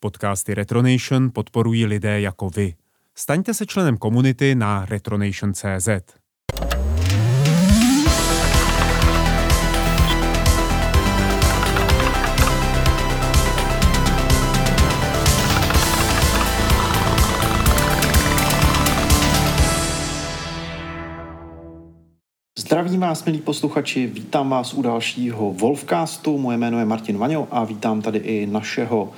Podcasty Retronation podporují lidé jako vy. Staňte se členem komunity na retronation.cz. Zdravím vás, milí posluchači, vítám vás u dalšího Wolfcastu. Moje jméno je Martin Vaňo a vítám tady i našeho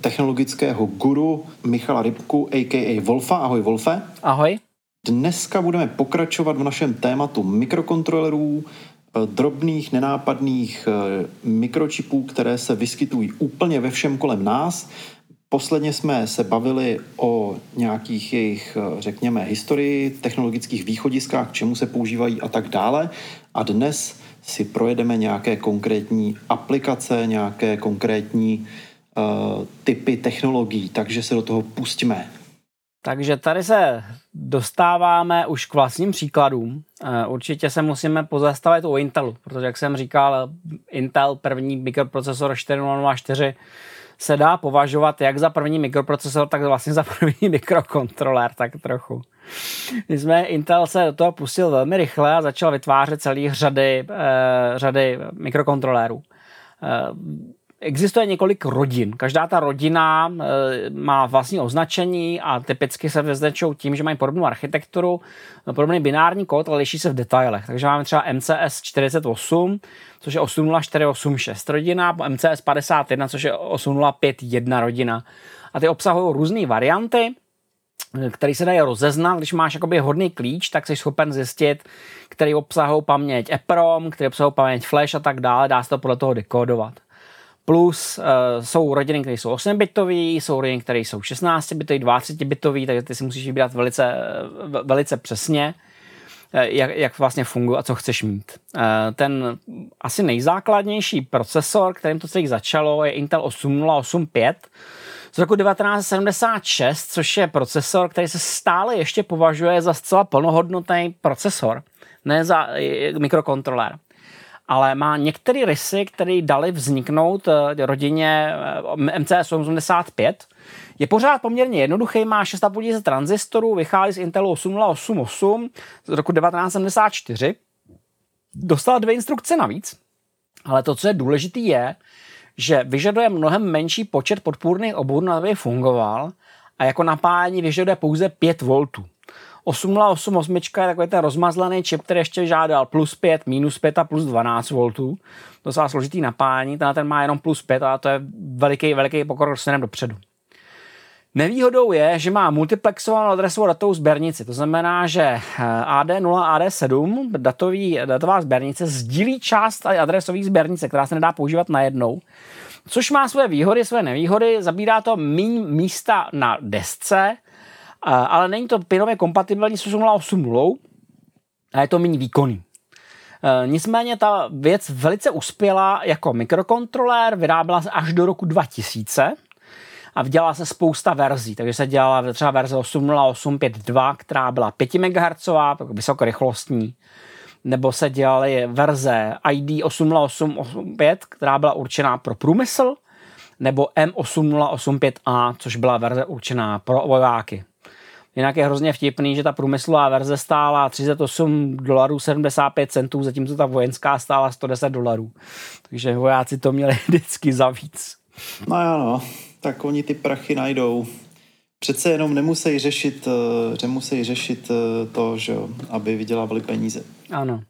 technologického guru Michala Rybku, a.k.a. Wolfa. Ahoj, Wolfe. Ahoj. Dneska budeme pokračovat v našem tématu mikrokontrolerů, drobných, nenápadných eh, mikročipů, které se vyskytují úplně ve všem kolem nás. Posledně jsme se bavili o nějakých jejich, eh, řekněme, historii, technologických východiskách, k čemu se používají a tak dále. A dnes si projedeme nějaké konkrétní aplikace, nějaké konkrétní uh, typy technologií, takže se do toho pustíme. Takže tady se dostáváme už k vlastním příkladům. Eh, určitě se musíme pozastavit u Intelu, protože jak jsem říkal, Intel první mikroprocesor 4004 se dá považovat jak za první mikroprocesor, tak vlastně za první mikrokontroler, tak trochu. jsme Intel se do toho pustil velmi rychle a začal vytvářet celý řady, eh, řady mikrokontrolérů. Eh, Existuje několik rodin. Každá ta rodina e, má vlastní označení a typicky se vyznačují tím, že mají podobnou architekturu, podobný binární kód, ale liší se v detailech. Takže máme třeba MCS 48, což je 80486 rodina, MCS 51, což je 8051 rodina. A ty obsahují různé varianty, který se dají rozeznat. Když máš jakoby hodný klíč, tak jsi schopen zjistit, který obsahují paměť EPROM, který obsahují paměť flash a tak dále. Dá se to podle toho dekodovat. Plus uh, jsou rodiny, které jsou 8-bitové, jsou rodiny, které jsou 16-bitové, 20-bitové, takže ty si musíš vybírat velice, velice přesně, eh, jak, jak vlastně funguje a co chceš mít. Uh, ten asi nejzákladnější procesor, kterým to celý začalo, je Intel 8085 z roku 1976, což je procesor, který se stále ještě považuje za zcela plnohodnotný procesor, ne za mikrokontrolér ale má některé rysy, které dali vzniknout eh, rodině eh, MCS 85. Je pořád poměrně jednoduchý, má 6,5 tisíce tranzistorů, vychází z Intelu 8088 z roku 1974. Dostal dvě instrukce navíc, ale to, co je důležité, je, že vyžaduje mnohem menší počet podpůrných oborů, aby fungoval a jako napájení vyžaduje pouze 5 V. 8088 je takový ten rozmazlený čip, který ještě žádal plus 5, minus 5 a plus 12 V. Docela složitý napájení, ten, ten má jenom plus 5 a to je veliký, veliký pokrok směrem dopředu. Nevýhodou je, že má multiplexovanou adresovou datovou sběrnici. To znamená, že AD0 a AD7, datový, datová sběrnice, sdílí část adresové sběrnice, která se nedá používat najednou. Což má své výhody, své nevýhody. Zabírá to méně místa na desce, ale není to pinově kompatibilní s 8.0.8.0 a je to méně výkonný. E, nicméně ta věc velice uspěla jako mikrokontrolér, vyráběla se až do roku 2000 a dělala se spousta verzí, takže se dělala třeba verze 8.0.8.5.2, která byla 5 MHz, vysokorychlostní, nebo se dělaly verze ID 8.0.8.5, která byla určená pro průmysl, nebo M8085A, což byla verze určená pro vojáky. Jinak je hrozně vtipný, že ta průmyslová verze stála 38 dolarů 75 centů, zatímco ta vojenská stála 110 dolarů. Takže vojáci to měli vždycky za víc. No ano, tak oni ty prachy najdou. Přece jenom nemusí řešit, eh, nemusí řešit eh, to, že, aby vydělávali peníze. Ano.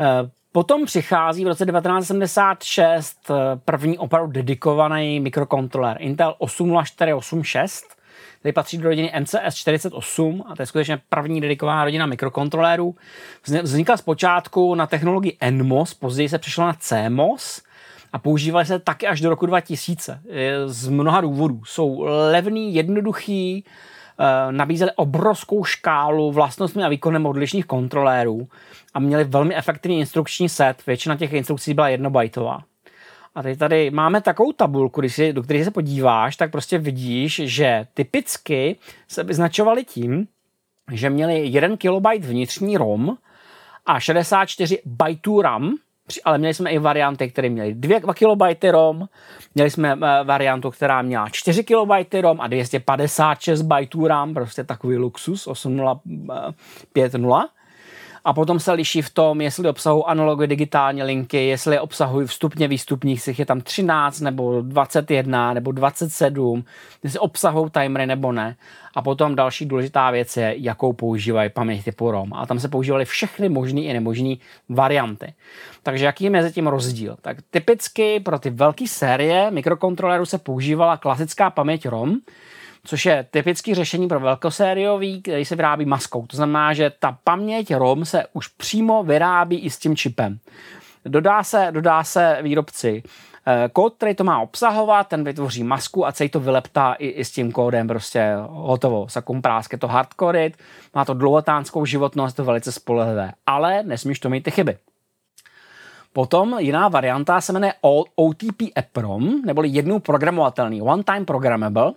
Eh, potom přichází v roce 1976 první opravdu dedikovaný mikrokontroler Intel 80486, který patří do rodiny MCS 48 a to je skutečně první dedikovaná rodina mikrokontrolérů. Vznikla zpočátku na technologii NMOS, později se přešlo na CMOS a používaly se taky až do roku 2000 z mnoha důvodů. Jsou levný, jednoduchý, eh, nabízeli obrovskou škálu vlastnostmi a výkonem odlišných kontrolérů a měli velmi efektivní instrukční set. Většina těch instrukcí byla jednobajtová. A teď tady máme takovou tabulku, když si, do které se podíváš, tak prostě vidíš, že typicky se vyznačovali tím, že měli 1 KB vnitřní ROM a 64 bajtů RAM, ale měli jsme i varianty, které měly 2 KB ROM, měli jsme eh, variantu, která měla 4 KB ROM a 256 bajtů RAM, prostě takový luxus 8050 a potom se liší v tom, jestli obsahují analogy digitální linky, jestli obsahují vstupně výstupních, je tam 13 nebo 21 nebo 27, jestli obsahují timery nebo ne. A potom další důležitá věc je, jakou používají paměť typu ROM. A tam se používaly všechny možné i nemožné varianty. Takže jaký je mezi tím rozdíl? Tak typicky pro ty velké série mikrokontrolerů se používala klasická paměť ROM, což je typický řešení pro velkosériový, který se vyrábí maskou. To znamená, že ta paměť ROM se už přímo vyrábí i s tím čipem. Dodá se, dodá se výrobci eh, kód, který to má obsahovat, ten vytvoří masku a celý to vyleptá i, i s tím kódem, prostě hotovo. Sakum prásk, je to hardcore, má to dlouhotánskou životnost, to velice spolehlivé, ale nesmíš to mít ty chyby. Potom jiná varianta se jmenuje OTP EPROM, neboli jednou programovatelný, one time programmable,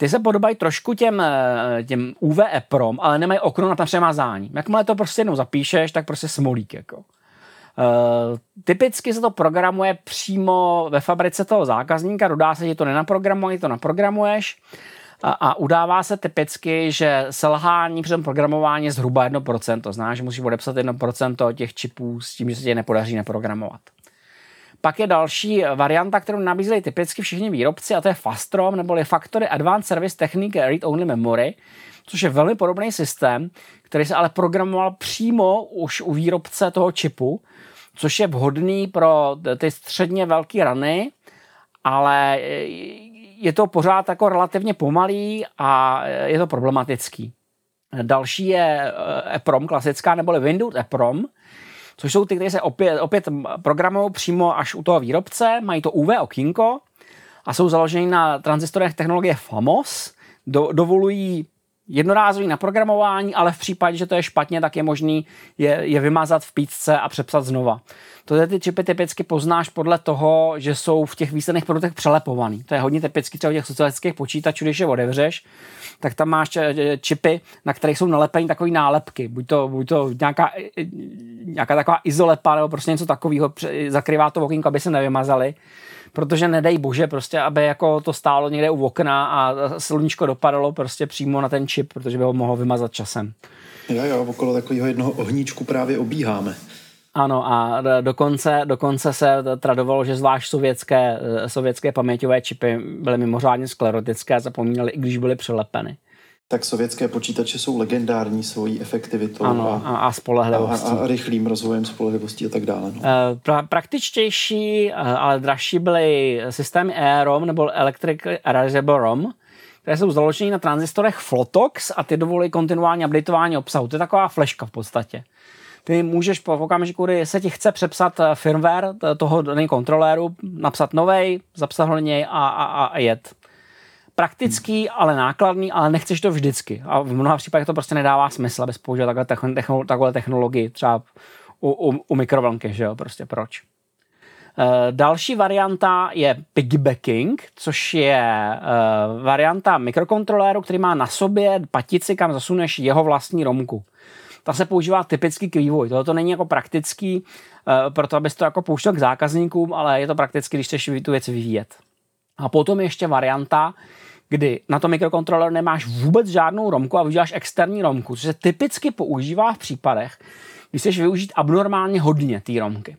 ty se podobají trošku těm, eh, těm UV EPROM, ale nemají okno na přemazání. Jakmile to prostě jednou zapíšeš, tak prostě smolík. Jako. Uh, typicky se to programuje přímo ve fabrice toho zákazníka, dodá se, že to nenaprogramuje, to naprogramuješ a, a udává se typicky, že selhání při tom programování je zhruba 1%, to znamená, že musíš odepsat 1% těch čipů s tím, že se ti nepodaří naprogramovat. Pak je další varianta, kterou nabízejí typicky všichni výrobci, a to je FASTROM, neboli Factory Advanced Service Technique Read Only Memory, což je velmi podobný systém, který se ale programoval přímo už u výrobce toho čipu, což je vhodný pro ty středně velké rany, ale je to pořád jako relativně pomalý a je to problematický. Další je EPROM klasická, neboli Windows EPROM, což jsou ty, které se opět, opět programují přímo až u toho výrobce, mají to UV okýnko a jsou založeny na tranzistorech technologie FAMOS, do, dovolují jednorázový naprogramování, ale v případě, že to je špatně, tak je možný je, je vymazat v pícce a přepsat znova. To ty čipy typicky poznáš podle toho, že jsou v těch výsledných produktech přelepovaný. To je hodně typický třeba u těch socialistických počítačů, když je otevřeš, tak tam máš eh, čipy, na kterých jsou nalepeny takové nálepky. Buď to, buď to nějaká, eh, nějaká taková izolepa nebo prostě něco takového, zakrývá to okýnko, aby se nevymazaly protože nedej bože prostě, aby jako to stálo někde u okna a sluníčko dopadalo prostě přímo na ten čip, protože by ho mohlo vymazat časem. Jo, jo, okolo takového jednoho ohníčku právě obíháme. Ano a dokonce, dokonce se tradovalo, že zvlášť sovětské, sovětské paměťové čipy byly mimořádně sklerotické a zapomínaly, i když byly přilepeny tak sovětské počítače jsou legendární svojí efektivitou ano, a, a spolehlivostí. A, a rychlým rozvojem spolehlivosti a tak dále. No. Eh, pra, praktičtější, eh, ale dražší byly systémy EROM nebo Electric Erasable ROM, které jsou založeny na tranzistorech Flotox a ty dovolí kontinuální updateování obsahu. To je taková fleška v podstatě. Ty můžeš po okamžiku, kdy se ti chce přepsat eh, firmware toho kontroléru, napsat novej, zapsat ho něj a, a, a jet praktický, ale nákladný, ale nechceš to vždycky. A v mnoha případech to prostě nedává smysl, abys použil takhle, technolo- takhle technologii, třeba u, u, u mikrovlnky, že jo, prostě proč. Uh, další varianta je piggybacking, což je uh, varianta mikrokontroléru, který má na sobě patici, kam zasuneš jeho vlastní romku. Ta se používá typicky k vývoji. Tohle to není jako praktický, uh, proto abys to jako pouštěl k zákazníkům, ale je to prakticky, když chceš tu věc vyvíjet. A potom ještě varianta, kdy na tom mikrokontroleru nemáš vůbec žádnou romku a využíváš externí romku, což se typicky používá v případech, když chceš využít abnormálně hodně té romky.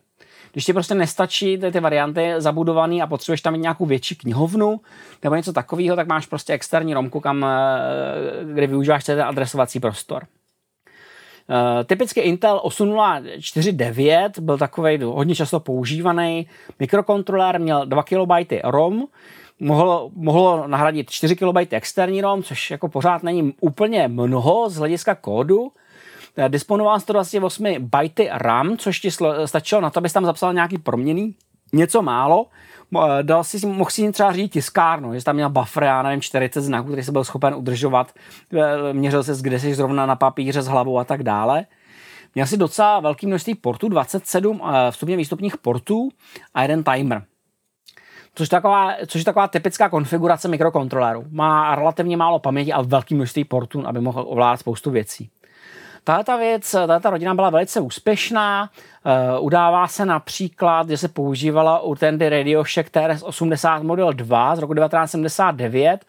Když ti prostě nestačí ty, ty varianty zabudované a potřebuješ tam mít nějakou větší knihovnu nebo něco takového, tak máš prostě externí romku, kam, eh, kde využíváš ten adresovací prostor. Uh, typicky Intel 8049 byl takový hodně často používaný mikrokontroler, měl 2 KB ROM, mohlo, mohlo nahradit 4 KB externí ROM, což jako pořád není úplně mnoho z hlediska kódu. Eh, disponoval 128 byty RAM, což ti stačilo na to, abys tam zapsal nějaký proměný, něco málo. Eh, dal si, mohl si třeba řídit tiskárnu, že tam měl buffer, já nevím, 40 znaků, který se byl schopen udržovat, eh, měřil se, kde jsi zrovna na papíře s hlavou a tak dále. Měl si docela velký množství portů, 27 vstupně výstupních portů a jeden timer což je taková, což je taková typická konfigurace mikrokontroleru. Má relativně málo paměti a velký množství portů, aby mohl ovládat spoustu věcí. Tato věc, tato rodina byla velice úspěšná. Uh, udává se například, že se používala u Tandy Radio Shack TRS-80 Model 2 z roku 1979,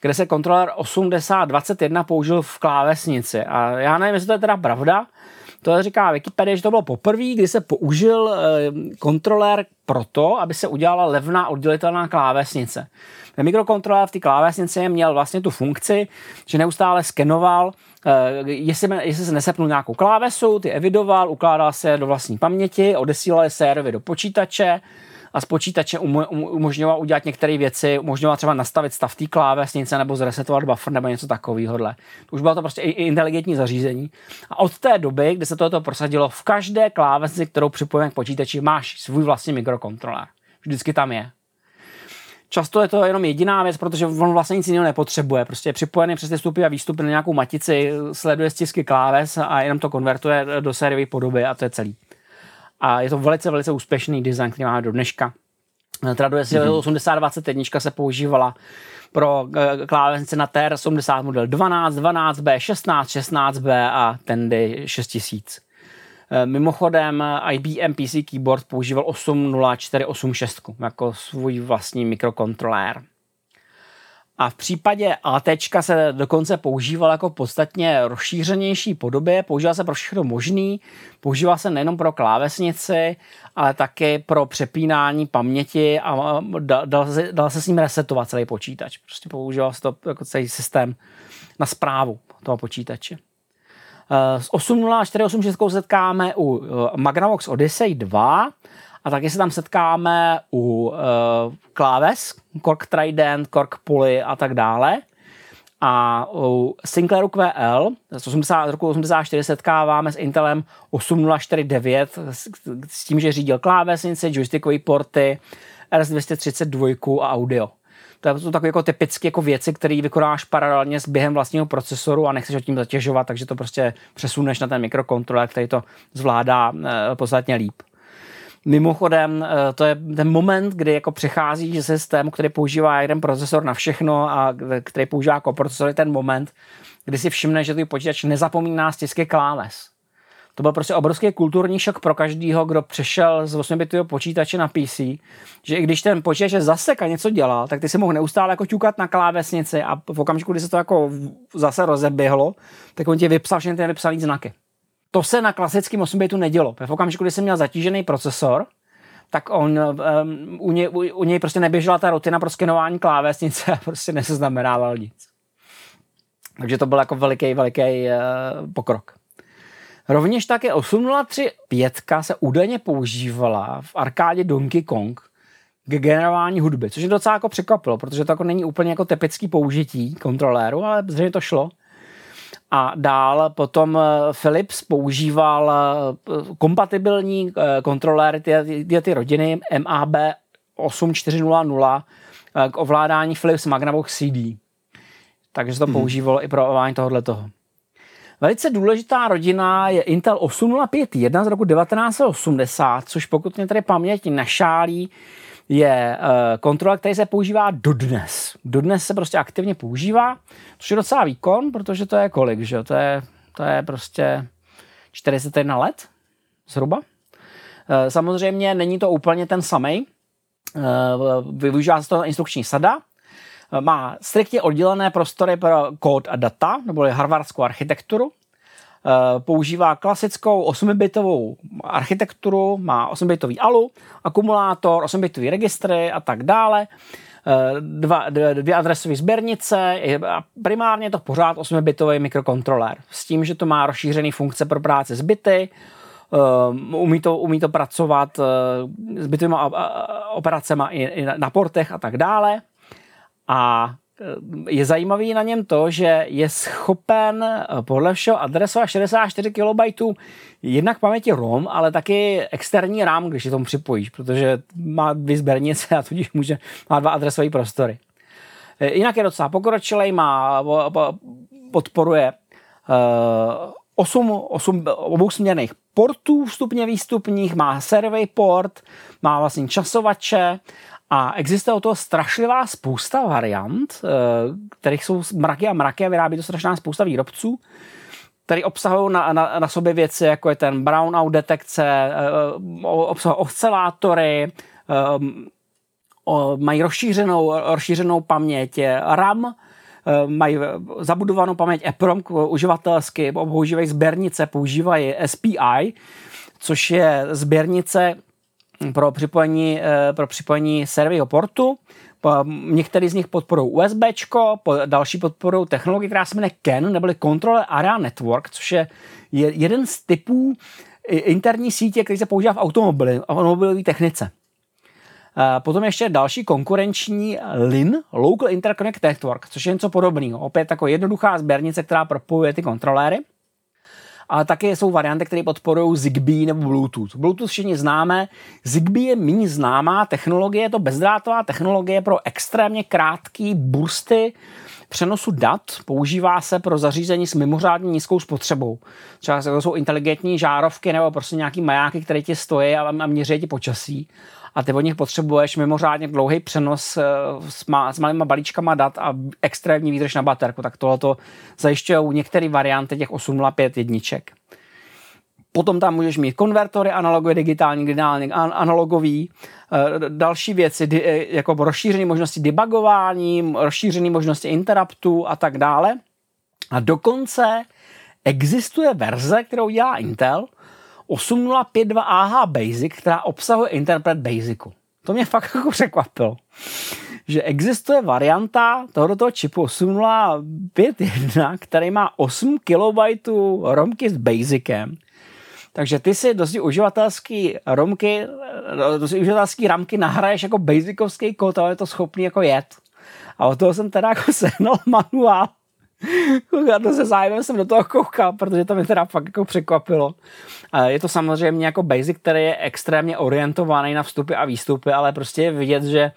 kde se kontroler 8021 použil v klávesnici. A já nevím, jestli to je teda pravda, to říká Wikipedia, že to bylo poprvé, kdy se použil e, kontroler proto, aby se udělala levná oddělitelná klávesnice. Ten mikrokontroler v té klávesnici měl vlastně tu funkci, že neustále skenoval, eh, jestli, jestli se nesepnul nějakou klávesu, ty evidoval, ukládal se do vlastní paměti, odesílal servery do počítače, a z počítače umožňoval udělat některé věci, umožňoval třeba nastavit stav té klávesnice nebo zresetovat buffer nebo něco takového. Už bylo to prostě i inteligentní zařízení. A od té doby, kdy se toto prosadilo, v každé klávesnici, kterou připojíme k počítači, máš svůj vlastní mikrokontroler. Vždycky tam je. Často je to jenom jediná věc, protože on vlastně nic jiného nepotřebuje. Prostě je připojený přes ty vstupy a výstupy na nějakou matici, sleduje stisky kláves a jenom to konvertuje do sériové podoby a to je celý. A je to velice, velice úspěšný design, který máme do dneška. Traduje si mm-hmm. 8021 se používala pro eh, klávesnice na TR-80 model 12, 12B, 16, 16B a Tandy 6000. Eh, mimochodem IBM PC Keyboard používal 80486 jako svůj vlastní mikrokontrolér. A v případě AT se dokonce používal jako podstatně rozšířenější podobě, používal se pro všechno možný, používal se nejenom pro klávesnici, ale také pro přepínání paměti a dal, dal, se, dal se s ním resetovat celý počítač. Prostě používal se to jako celý systém na zprávu toho počítače. S 8.0.4.8.6 setkáme u eh, Magnavox Odyssey 2, a taky se tam setkáme u uh, kláves, Cork Trident, Cork Pulley a tak dále. A u Sinclairu QL z 80, roku 84 setkáváme s Intelem 8049 s, s tím, že řídil klávesnice, joystickové porty, RS232 a audio. To jsou takové jako typické jako věci, které vykonáš paralelně s během vlastního procesoru a nechceš ho tím zatěžovat, takže to prostě přesuneš na ten mikrokontroler, který to zvládá e, podstatně líp. Mimochodem, eh, to je ten moment, kdy jako přechází ze systému, který používá jeden procesor na všechno a který používá koprocesor, je ten moment, kdy si všimne, že tvůj počítač nezapomíná stisky kláves. To byl prostě obrovský kulturní šok pro každého, kdo přešel z 8-bitového počítače na PC, že i když ten počítač zasek a něco dělal, tak ty si mohl neustále jako ťukat na klávesnici a v okamžiku, kdy se to jako zase rozeběhlo, tak on ti vypsal všechny ty vypsané znaky. To se na klasickém 8 bitu nedělo. V okamžiku, kdy jsem měl zatížený procesor, tak on, um, u, něj, u, u něj prostě neběžela ta rutina pro skenování klávesnice a prostě neseznamenával nic. Takže to byl jako veliký, veliký uh, pokrok. Rovněž také 8035 se údajně používala v arkádě Donkey Kong k generování hudby, což je docela jako překvapilo, protože to jako není úplně jako typický použití kontroléru, ale zřejmě to šlo. A dál potom eh, Philips používal eh, kompatibilní eh, kontroléry ty, ty, ty rodiny MAB 8400 k ovládání Philips Magnavox CD. Takže to hmm. používalo i pro ovládání tohohle toho. Velice důležitá rodina je Intel 8051 z roku 1980, což pokud mě tady paměť našálí, je uh, kontrola, který se používá dodnes. Dodnes se prostě aktivně používá, což je docela výkon, protože to je kolik, že to je, to je prostě 41 let zhruba. Uh, samozřejmě není to úplně ten samý. Uh, využívá se to instrukční sada, má striktně oddělené prostory pro kód a data, nebo harvardskou architekturu. Eh, používá klasickou 8-bitovou architekturu, má 8-bitový ALU, akumulátor, 8-bitový registry a tak dále eh, dva, dvě adresové sběrnice, a primárně je to pořád 8-bitový mikrokontroler s tím, že to má rozšířené funkce pro práci s bity, eh, umí to, umí to pracovat s bitovými operacemi i na portech a tak dále. A je zajímavý na něm to, že je schopen eh, podle všeho adresovat 64 KB jednak paměti ROM, ale taky externí RAM, když je tomu připojíš, protože má dvě sběrnice a tudíž může, má dva adresové prostory. Eh, jinak je docela pokročilej, má, podporuje 8, 8 obousměrných portů vstupně výstupních, má survey port, má vlastně časovače a existuje o toho strašlivá spousta variant, eh, kterých jsou mraky a mraky a vyrábí to strašná spousta výrobců. které obsahují na, na, na sobě věci, jako je ten brownout detekce, obsahují oscilátory, mají rozšířenou, rozšířenou paměť RAM, mají zabudovanou paměť EPROM uživatelsky, používají sběrnice, používají SPI, což je sběrnice pro připojení, pro připojení servého portu Některý z nich podporují USB, další podporují technologii, která se jmenuje CAN, neboli Controller Area Network, což je jeden z typů interní sítě, který se používá v automobili, automobilové technice. Potom ještě další konkurenční LIN, Local Interconnect Network, což je něco podobného. Opět taková jednoduchá sběrnice, která propojuje ty kontroléry ale také jsou varianty, které podporují Zigbee nebo Bluetooth. Bluetooth všichni známe, Zigbee je méně známá technologie, je to bezdrátová technologie pro extrémně krátké bursty přenosu dat používá se pro zařízení s mimořádně nízkou spotřebou. Třeba to jsou inteligentní žárovky nebo prostě nějaký majáky, které ti stojí a měří ti počasí a ty od nich potřebuješ mimořádně dlouhý přenos eh, s, ma, s malýma balíčkama dat a extrémní výdrž na baterku, tak tohle zajišťují některé varianty těch 805 jedniček. Potom tam můžeš mít konvertory analogový, digitální, digitální, analogový, eh, další věci, eh, jako rozšířené možnosti debugování, rozšířené možnosti interruptu a tak dále. A dokonce existuje verze, kterou dělá Intel, 8052 AH Basic, která obsahuje interpret Basicu. To mě fakt jako překvapilo. Že existuje varianta tohoto čipu 8051, který má 8 KB romky s Basicem. Takže ty si dosti uživatelský romky, dosti uživatelský ramky nahraješ jako basicovský kód, ale je to schopný jako jet. A od toho jsem teda jako sehnal manuál to se zájmem jsem do toho koukal, protože to mě teda fakt jako překvapilo. Je to samozřejmě jako basic, který je extrémně orientovaný na vstupy a výstupy, ale prostě je vidět, že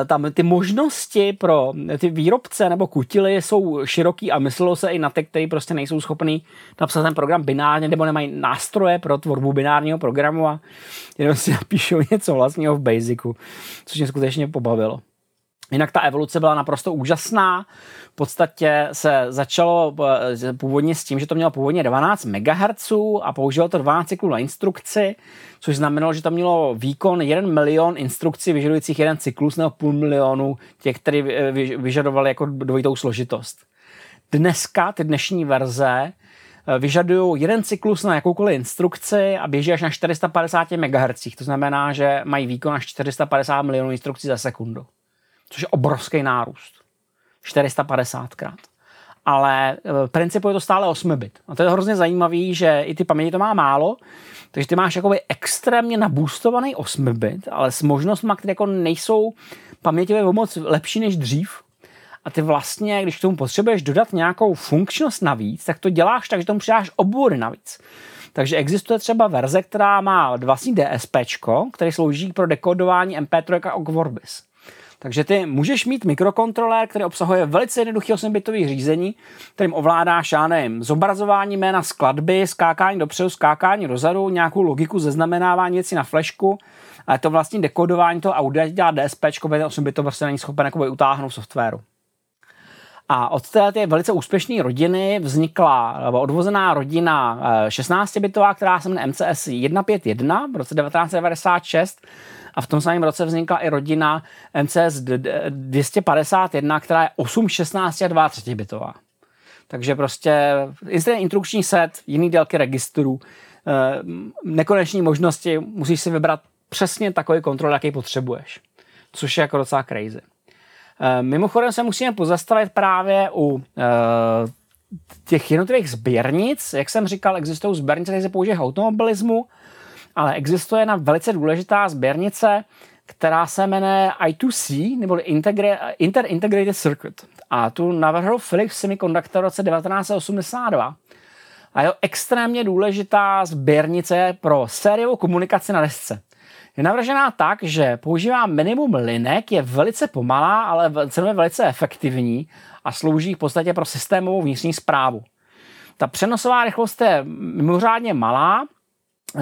eh, tam ty možnosti pro ty výrobce nebo kutily jsou široký a myslelo se i na ty, kteří prostě nejsou schopní napsat ten program binárně nebo nemají nástroje pro tvorbu binárního programu a jenom si napíšou něco vlastního v Basicu, což mě skutečně pobavilo. Jinak ta evoluce byla naprosto úžasná. Podstatě se začalo eh, původně s tím, že to mělo původně 12 MHz a použilo to 12 cyklů na instrukci, což znamenalo, že to mělo výkon 1 milion instrukcí vyžadujících jeden cyklus nebo půl milionu těch, které vyžadovali jako dvojitou složitost. Dneska, ty dnešní verze, eh, vyžadují jeden cyklus na jakoukoliv instrukci a běží až na 450 MHz. To znamená, že mají výkon až 450 milionů instrukcí za sekundu což je obrovský nárůst. 450 krát. Ale v eh, principu je to stále 8 bit. A to je hrozně zajímavý, že i ty paměti to má málo, takže ty máš jakoby extrémně nabůstovaný 8 bit, ale s možnostmi, které jako nejsou paměťově o moc lepší než dřív. A ty vlastně, když k tomu potřebuješ dodat nějakou funkčnost navíc, tak to děláš tak, že tomu přidáš obvody navíc. Takže existuje třeba verze, která má vlastní DSP, který slouží pro dekodování MP3 a Vorbis. Takže ty můžeš mít mikrokontrolér, který obsahuje velice jednoduchý 8-bitový řízení, kterým ovládáš, já nevím, zobrazování jména skladby, skákání dopředu, skákání dozadu, nějakou logiku zeznamenávání věcí na flešku, ale to vlastní dekodování toho audia dělá DSP, 8 bit to prostě není schopen utáhnout softwaru. A od té velice úspěšné rodiny vznikla nebo odvozená rodina 16-bitová, eh, která se jmenuje MCS 151 v roce 1996 a v tom samém roce vznikla i rodina MCS 251, která je 8, 16 a 32 bitová. Takže prostě instrukční set, jiný délky registrů, eh, nekoneční možnosti, musíš si vybrat přesně takový kontrol, jaký potřebuješ. Což je jako docela crazy. Eh, mimochodem se musíme pozastavit právě u eh, těch jednotlivých sběrnic. Jak jsem říkal, existují sběrnice, které se používají automobilismu ale existuje jedna velice důležitá sběrnice, která se jmenuje I2C, nebo Inter Integrated Circuit. A tu navrhl Philips Semiconductor v roce 1982. A je extrémně důležitá sběrnice pro sériovou komunikaci na desce. Je navržená tak, že používá minimum linek, je velice pomalá, ale cenově velice efektivní a slouží v podstatě pro systémovou vnitřní zprávu. Ta přenosová rychlost je mimořádně malá,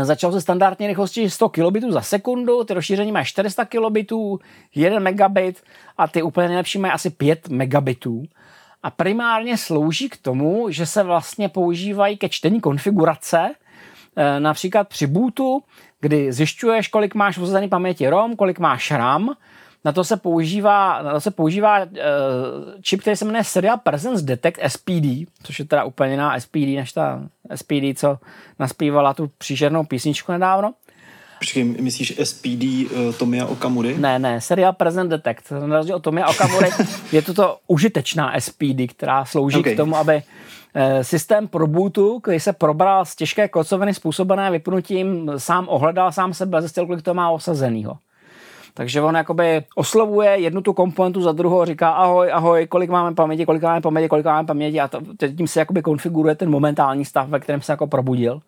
Začal se standardní rychlostí 100 kilobitů za sekundu, ty rozšíření mají 400 kilobitů, 1 megabit a ty úplně nejlepší mají asi 5 megabitů. a primárně slouží k tomu, že se vlastně používají ke čtení konfigurace, eh, například při bootu, kdy zjišťuješ, kolik máš v paměti ROM, kolik máš RAM, na to se používá, na to se používá uh, čip, který se jmenuje Serial Presence Detect SPD, což je teda úplně jiná SPD, než ta SPD, co naspívala tu příšernou písničku nedávno. Počkej, myslíš SPD uh, Tomia Okamury? Ne, ne, Serial Present Detect. Na rozdíl od Tomia Okamury je to to užitečná SPD, která slouží okay. k tomu, aby eh, systém pro bootu, který se probral z těžké kocoviny způsobené vypnutím, sám ohledal sám sebe a zjistil, kolik to má osazenýho. Takže on jakoby oslovuje jednu tu komponentu za druhou, říká ahoj, ahoj, kolik máme paměti, kolik máme paměti, kolik máme paměti a to, tím se jakoby konfiguruje ten momentální stav, ve kterém se jako probudil.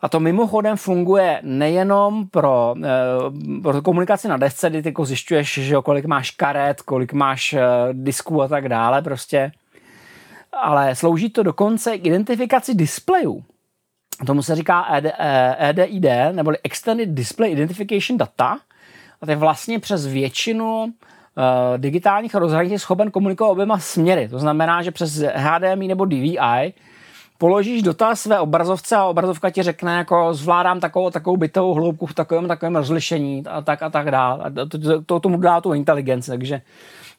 A to mimochodem funguje nejenom pro, e, pro komunikaci na desce, kdy ty jako zjišťuješ, že jo, kolik máš karet, kolik máš e, disků a tak dále prostě, ale slouží to dokonce k identifikaci displejů. Tomu se říká ED, EDID, eh, neboli Extended Display Identification Data, a ty vlastně přes většinu uh, digitálních rozhraní schopen komunikovat oběma směry. To znamená, že přes HDMI nebo DVI položíš dotaz své obrazovce a obrazovka ti řekne, jako zvládám takovou, takovou bytovou hloubku v takovém, takovém rozlišení a tak a tak dále. A to, to, to tomu dá tu inteligenci, takže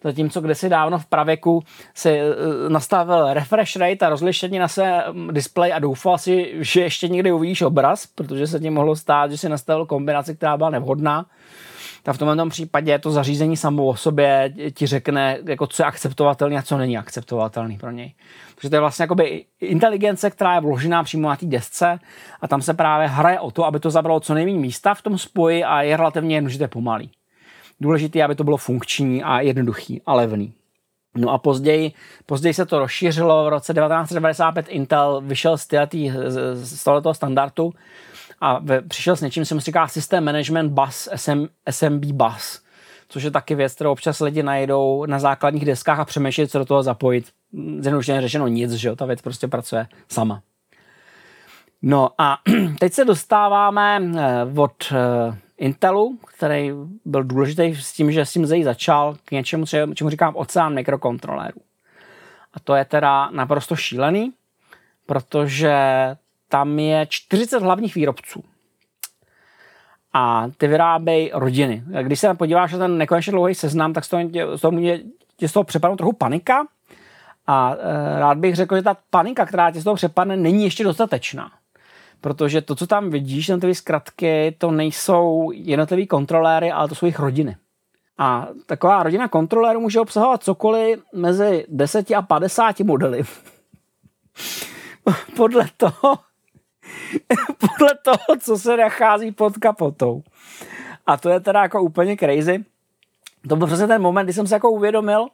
zatímco kdysi dávno v pravěku si uh, nastavil refresh rate a rozlišení na své display a doufal si, že ještě někdy uvidíš obraz, protože se ti mohlo stát, že si nastavil kombinaci, která byla nevhodná, tak v tomhle případě to zařízení samo o sobě ti řekne, jako co je akceptovatelné a co není akceptovatelný pro něj. Takže to je vlastně jakoby inteligence, která je vložená přímo na té desce a tam se právě hraje o to, aby to zabralo co nejméně místa v tom spoji a je relativně jednoduché pomalý. Důležité je, aby to bylo funkční a jednoduchý a levný. No a později, později se to rozšířilo, v roce 1995 Intel vyšel z, tétý, z tohoto standardu a ve, přišel s něčím, se mu říká System Management Bus, SM, SMB Bus, což je taky věc, kterou občas lidi najdou na základních deskách a přemýšlí, co do toho zapojit. Zjednodušeně řečeno nic, že jo, ta věc prostě pracuje sama. No a teď se dostáváme eh, od eh, Intelu, který byl důležitý s tím, že s tím začal k něčemu, čemu říkám oceán mikrokontrolérů. A to je teda naprosto šílený, protože tam je 40 hlavních výrobců. A ty vyrábějí rodiny. Když se podíváš na ten nekonečně dlouhý seznam, tak z toho, z toho mě tě z toho přepadnou trochu panika. A e, rád bych řekl, že ta panika, která tě z toho přepadne, není ještě dostatečná. Protože to, co tam vidíš, ty zkratky, to nejsou jednotlivý kontroléry, ale to jsou jejich rodiny. A taková rodina kontrolérů může obsahovat cokoliv mezi 10 a 50 modely. Podle toho, podle toho, co se nachází pod kapotou. A to je teda jako úplně crazy. To byl přesně ten moment, kdy jsem se jako uvědomil,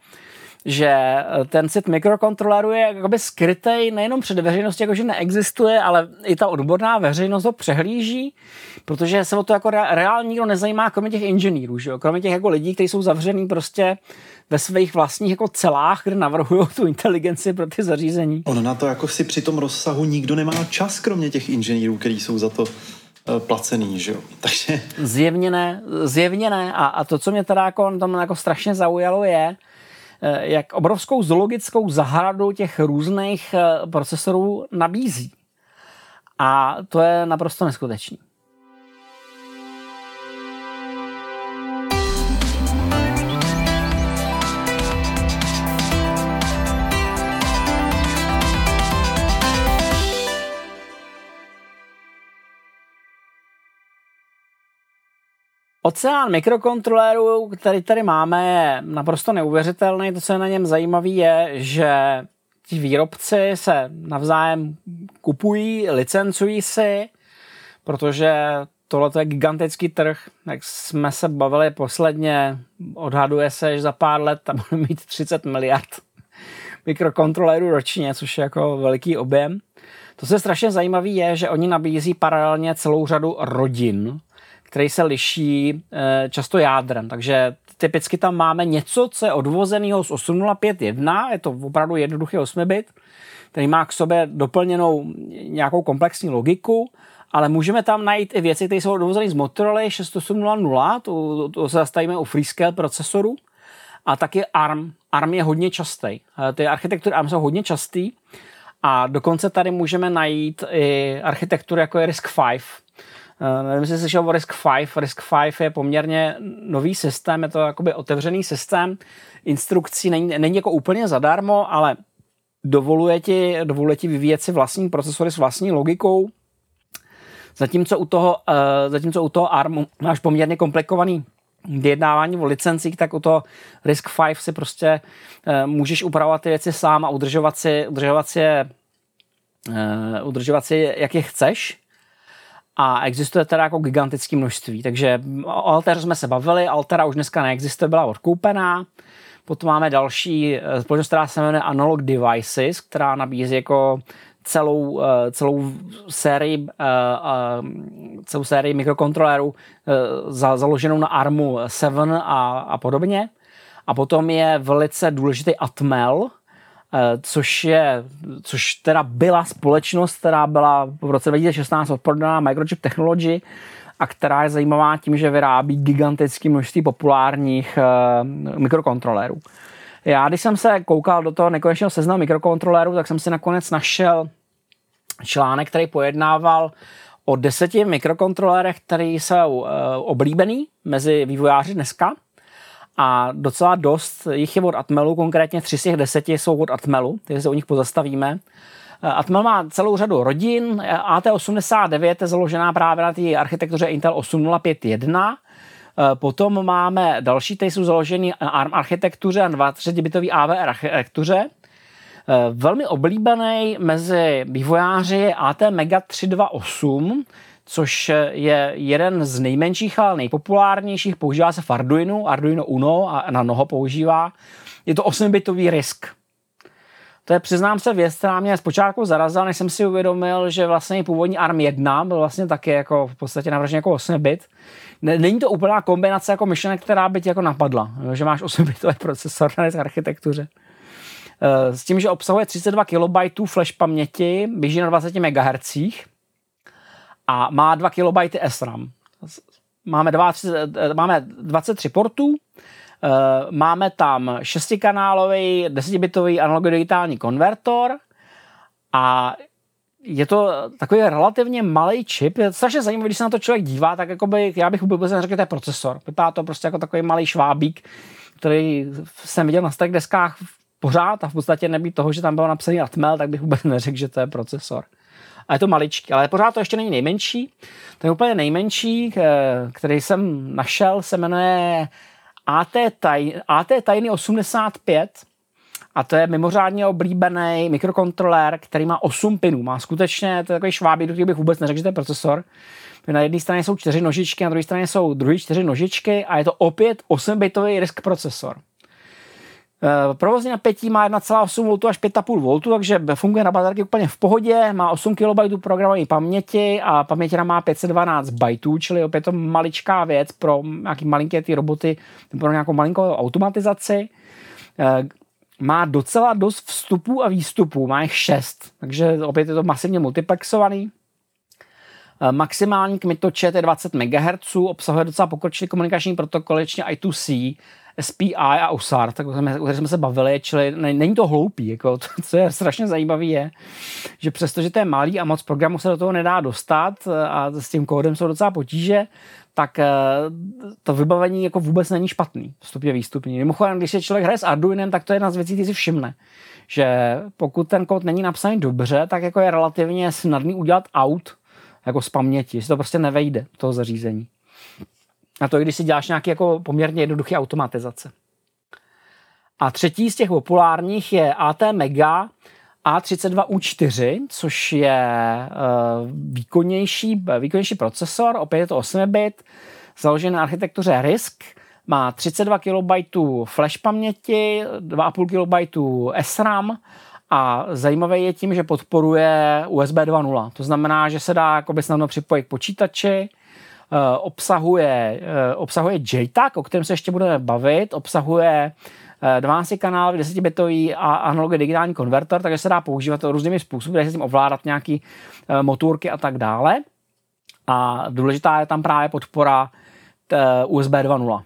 že ten set mikrokontroleru je jakoby skrytý nejenom před veřejností, jakože neexistuje, ale i ta odborná veřejnost ho přehlíží, protože se o to jako reálně nikdo nezajímá, kromě těch inženýrů, že jo? kromě těch jako lidí, kteří jsou zavřený prostě ve svých vlastních jako celách, kde navrhují tu inteligenci pro ty zařízení. Ono na to jako si při tom rozsahu nikdo nemá čas, kromě těch inženýrů, kteří jsou za to eh, placený, že jo. Takže... Zjevně ne, zjevně ne. A, a to, co mě teda jako, tam jako strašně zaujalo, je, eh, jak obrovskou zoologickou zahradu těch různých eh, procesorů nabízí. A to je naprosto neskutečný. Oceán mikrokontrolérů, který tady máme, je naprosto neuvěřitelný. To, co je na něm zajímavé, je, že ti výrobci se navzájem kupují, licencují si, protože tohle je gigantický trh. Jak jsme se bavili posledně, odhaduje se, že za pár let tam bude mít 30 miliard mikrokontrolérů ročně, což je jako veliký objem. To, co je strašně zajímavé, je, že oni nabízí paralelně celou řadu rodin, který se liší eh, často jádrem. Takže typicky tam máme něco, co je odvozeného z 8051, je to opravdu jednoduchý 8 bit, který má k sobě doplněnou nějakou komplexní logiku, ale můžeme tam najít i věci, které jsou odvozené z Motorola 6800, to, to se zastavíme u Freescale procesoru, a taky ARM. ARM je hodně častý. Ty architektury ARM jsou hodně častý a dokonce tady můžeme najít i architekturu jako je RISC-V. Nevím, jestli slyšel o RISC-V. RISC-V je poměrně nový systém, je to jakoby otevřený systém instrukcí, není, není jako úplně zadarmo, ale dovoluje ti, dovoluje ti vyvíjet si vlastní procesory s vlastní logikou, Zatímco u toho, uh, zatímco u toho ARMu máš poměrně komplikovaný vyjednávání o licencích, tak u toho Risk 5 si prostě uh, můžeš upravovat ty věci sám a udržovat si, udržovat si uh, udržovat si jak je chceš. A existuje teda jako gigantické množství. Takže o Alteru jsme se bavili, Altera už dneska neexistuje, byla odkoupená. Potom máme další společnost, která se jmenuje Analog Devices, která nabízí jako celou, eh, celou sérii, eh, eh, celou sérii mikrokontrolerů založenou na ARMu 7 a, a podobně. A potom je velice důležitý Atmel, což je, což teda byla společnost, která byla v roce 2016 odprodaná Microchip Technology a která je zajímavá tím, že vyrábí gigantické množství populárních mikrokontrolerů. Já, když jsem se koukal do toho nekonečného seznamu mikrokontrolérů, tak jsem si nakonec našel článek, který pojednával o deseti mikrokontrolérech, které jsou uh, oblíbený mezi vývojáři dneska. A docela dost jich je od Atmelu, konkrétně tři z těch deseti jsou od Atmelu, takže se o nich pozastavíme. Eh, Atmel má celou řadu rodin. AT89 je založená právě na té architektuře Intel 8051. Eh, potom máme další, které jsou založeny na ARM architektuře a 23-bitový AVR architektuře. Eh, velmi oblíbený mezi vývojáři je AT Mega 328, což je jeden z nejmenších, ale nejpopulárnějších. Používá se v Arduino, Arduino Uno a na noho používá. Je to 8-bitový risk. To je, přiznám se, věc, která mě zpočátku zarazila, než jsem si uvědomil, že vlastně původní ARM 1 byl vlastně taky jako v podstatě navržen jako 8 bit. Není to úplná kombinace jako myšlenek, která by ti jako napadla, že máš 8 bitový procesor na architektuře. Eh, s tím, že obsahuje 32 KB flash paměti, běží na 20 MHz a má 2 KB SRAM. Máme, 20, eh, máme 23 portů, eh, máme tam 6-kanálový 10-bitový analogodigitální konvertor a je to takový relativně malý čip. Je strašně zajímavý, když se na to člověk dívá, tak jakoby, já bych vůbec neřekl, že to je procesor. Vypadá to prostě jako takový malý švábík, který jsem viděl na stack deskách pořád a v podstatě nebýt toho, že tam bylo napsaný Atmel, tak bych vůbec neřekl, že to je procesor. A je to maličký, ale pořád to ještě není nejmenší. Ten úplně nejmenší, eh, který jsem našel, se jmenuje AT, Tiny, AT Tiny 85 a to je mimořádně oblíbený mikrokontrolér, který má 8 pinů. Má skutečně, to je takový švábí, do bych vůbec neřekl, že to je procesor. Na jedné straně jsou čtyři nožičky, na druhé straně jsou druhé čtyři nožičky a je to opět 8-bitový RISC procesor. Eh, provozní napětí má 1,8 V až 5,5 V, takže funguje na baterky úplně v pohodě, má 8 KB programové paměti a paměť má 512 bajtů, čili opět to maličká věc pro nějaký malinké ty roboty, pro nějakou malinkou automatizaci. Eh, má docela dost vstupů a výstupů, má jich 6, takže opět je to masivně multiplexovaný. Eh, maximální kmitočet je 20 MHz, obsahuje docela pokročilý komunikační protokol, I2C, SPI a USAR, tak o jsme se bavili, čili není to hloupý. Jako, to, co je strašně zajímavé je, že přestože to je malý a moc programu se do toho nedá dostat a s tím kódem jsou docela potíže, tak eh, to vybavení jako vůbec není špatný, vstupně výstupní. Mimochodem, když se člověk hraje s Arduinem, tak to je jedna z věcí, který si všimne, že pokud ten kód není napsaný dobře, tak jako je relativně snadný udělat out jako z paměti, že to prostě nevejde toho zařízení. A to, když si děláš nějaký jako poměrně jednoduchý automatizace. A třetí z těch populárních je AT Mega A32U4, což je uh, výkonnější, výkonnější procesor, opět je to 8 bit, založený na architektuře RISC, má 32 KB flash paměti, 2,5 KB SRAM a zajímavé je tím, že podporuje USB 2.0. To znamená, že se dá jakoby snadno připojit k počítači, Eh, obsahuje, eh, obsahuje JTAG, o kterém se ještě budeme bavit, obsahuje 12 kanál, 10-bitový a analogové digitální konverter, takže se dá používat různými způsoby, dá se s tím ovládat nějaký eh, motorky a tak dále. A důležitá je tam právě podpora USB 2.0.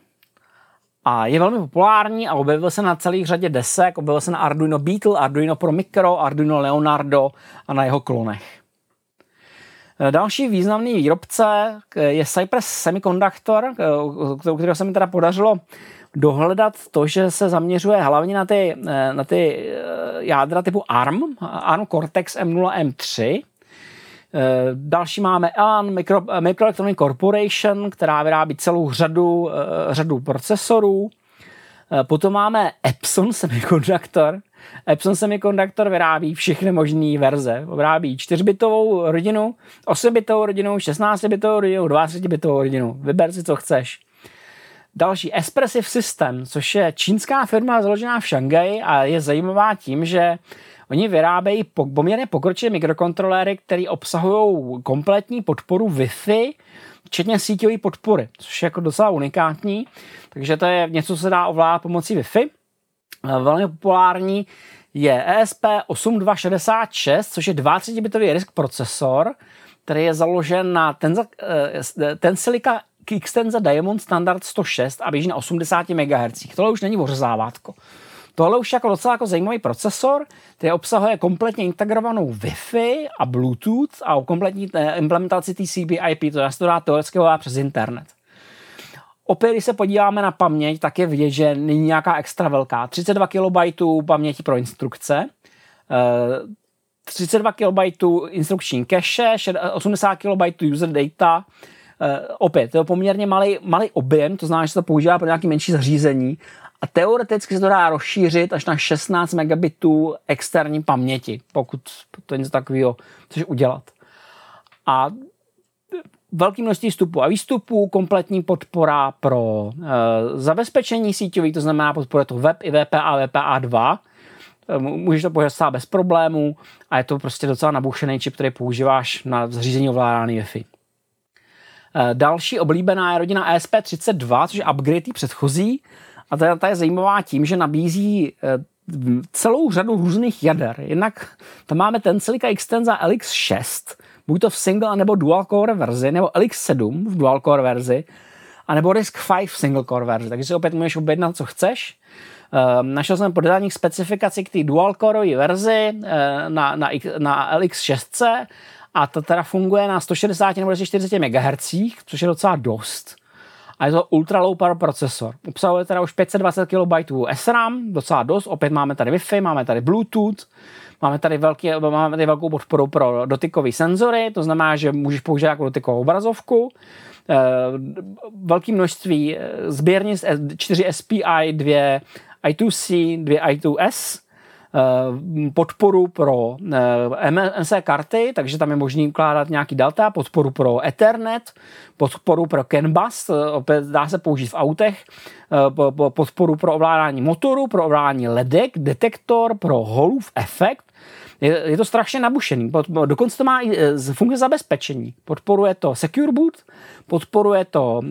A je velmi populární a objevil se na celých řadě desek, objevil se na Arduino Beetle, Arduino Pro Micro, Arduino Leonardo a na jeho klonech. Další významný výrobce je Cypress Semiconductor, kterého se mi teda podařilo dohledat to, že se zaměřuje hlavně na ty, na ty jádra typu ARM, ARM Cortex M0, M3, Eh, další máme Elan Micro, Microelectronic Corporation, která vyrábí celou řadu, eh, řadu procesorů. Eh, potom máme Epson Semiconductor. Epson Semiconductor vyrábí všechny možné verze. Vyrábí 4-bitovou rodinu, 8-bitovou rodinu, 16-bitovou rodinu, 20-bitovou rodinu. Vyber si, co chceš. Další Espressive System, což je čínská firma založená v Šangaji a je zajímavá tím, že Oni vyrábějí poměrně pokročilé mikrokontroléry, které obsahují kompletní podporu Wi-Fi, včetně síťové podpory, což je jako docela unikátní. Takže to je něco, co se dá ovládat pomocí Wi-Fi. Velmi populární je ESP8266, což je 32-bitový RISC procesor, který je založen na eh, Tensilica Xtenza Diamond Standard 106 a běží na 80 MHz. Tohle už není ořezávátko. Tohle už je jako docela jako zajímavý procesor, který obsahuje kompletně integrovanou Wi-Fi a Bluetooth a kompletní eh, implementaci TCP IP, to je to dá teoreticky přes internet. Opět, když se podíváme na paměť, tak je vidět, že není nějaká extra velká. 32 KB paměti pro instrukce, 32 eh, KB instrukční cache, 80 KB user data, eh, opět, to je poměrně malý, malý objem, to znamená, že se to používá pro nějaké menší zařízení a teoreticky se to dá rozšířit až na 16 megabitů externí paměti, pokud to něco takového chceš udělat. A velký množství vstupů a výstupů, kompletní podpora pro e, zabezpečení síťový, to znamená podporuje to web i VPA, VPA2, e, můžeš to používat bez problémů a je to prostě docela nabušený čip, který používáš na zřízení ovládání Wi-Fi. E, další oblíbená je rodina ESP32, což je upgrade předchozí, a ta, ta je zajímavá tím, že nabízí eh, celou řadu různých jader. Jednak tam máme ten Celica Extensa LX6, buď to v single nebo dual core verzi, nebo LX7 v dual core verzi, a nebo RISC-V v single core verzi. Takže si opět můžeš objednat, co chceš. Um, našel jsem podání specifikaci k té dual core verzi uh, na, na, na LX6 a to teda funguje na 160 nebo 240 MHz, což je docela dost a je to ultra low power procesor. Obsahuje teda už 520 KB SRAM, docela dost, opět máme tady Wi-Fi, máme tady Bluetooth, máme tady, velký, máme tady velkou podporu pro dotykové senzory, to znamená, že můžeš použít jako dotykovou obrazovku, e, velké množství eh, sběrnic 4 SPI, 2 I2C, 2 I2S, Eh, podporu pro eh, MNC karty, takže tam je možný ukládat nějaký data, podporu pro Ethernet, podporu pro CAN bus, eh, opět dá se použít v autech, podporu pro ovládání motoru, pro ovládání ledek, detektor, pro Hallův efekt, je, je to strašně nabušený. Dokonce to má i funkce zabezpečení. Podporuje to Secure Boot, podporuje to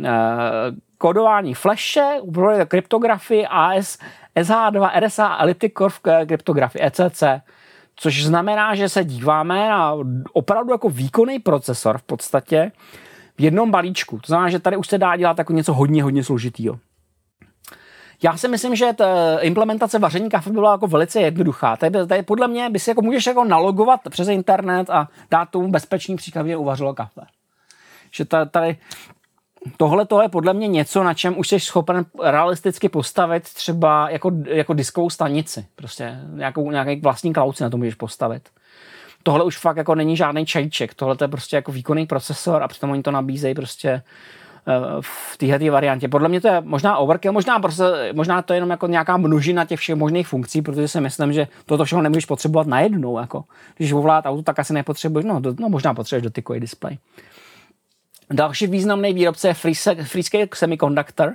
kódování flashe, to kryptografii AS, SH2 RSA Elliptic Curve kryptografie ECC, což znamená, že se díváme na opravdu jako výkonný procesor v podstatě v jednom balíčku. To znamená, že tady už se dá dělat jako něco hodně, hodně složitýho. Já si myslím, že ta implementace vaření kafe byla jako velice jednoduchá. Tady, tady podle mě by si jako můžeš jako nalogovat přes internet a dát tomu bezpečný příklad, kde uvařilo kafe. Že tady tohle to je podle mě něco, na čem už jsi schopen realisticky postavit třeba jako, jako diskovou stanici. Prostě nějakou, nějaký vlastní si na to můžeš postavit. Tohle už fakt jako není žádný čajček, tohle je prostě jako výkonný procesor a přitom oni to nabízejí prostě eh, v téhle variantě. Podle mě to je možná overkill, možná, prostě, možná to je jenom jako nějaká množina těch všech možných funkcí, protože si myslím, že toto všechno nemůžeš potřebovat najednou. Jako. Když ovládat auto, tak asi nepotřebuješ, no, do, no možná potřebuješ dotykový displej. Další významný výrobce je Freescale Semiconductor,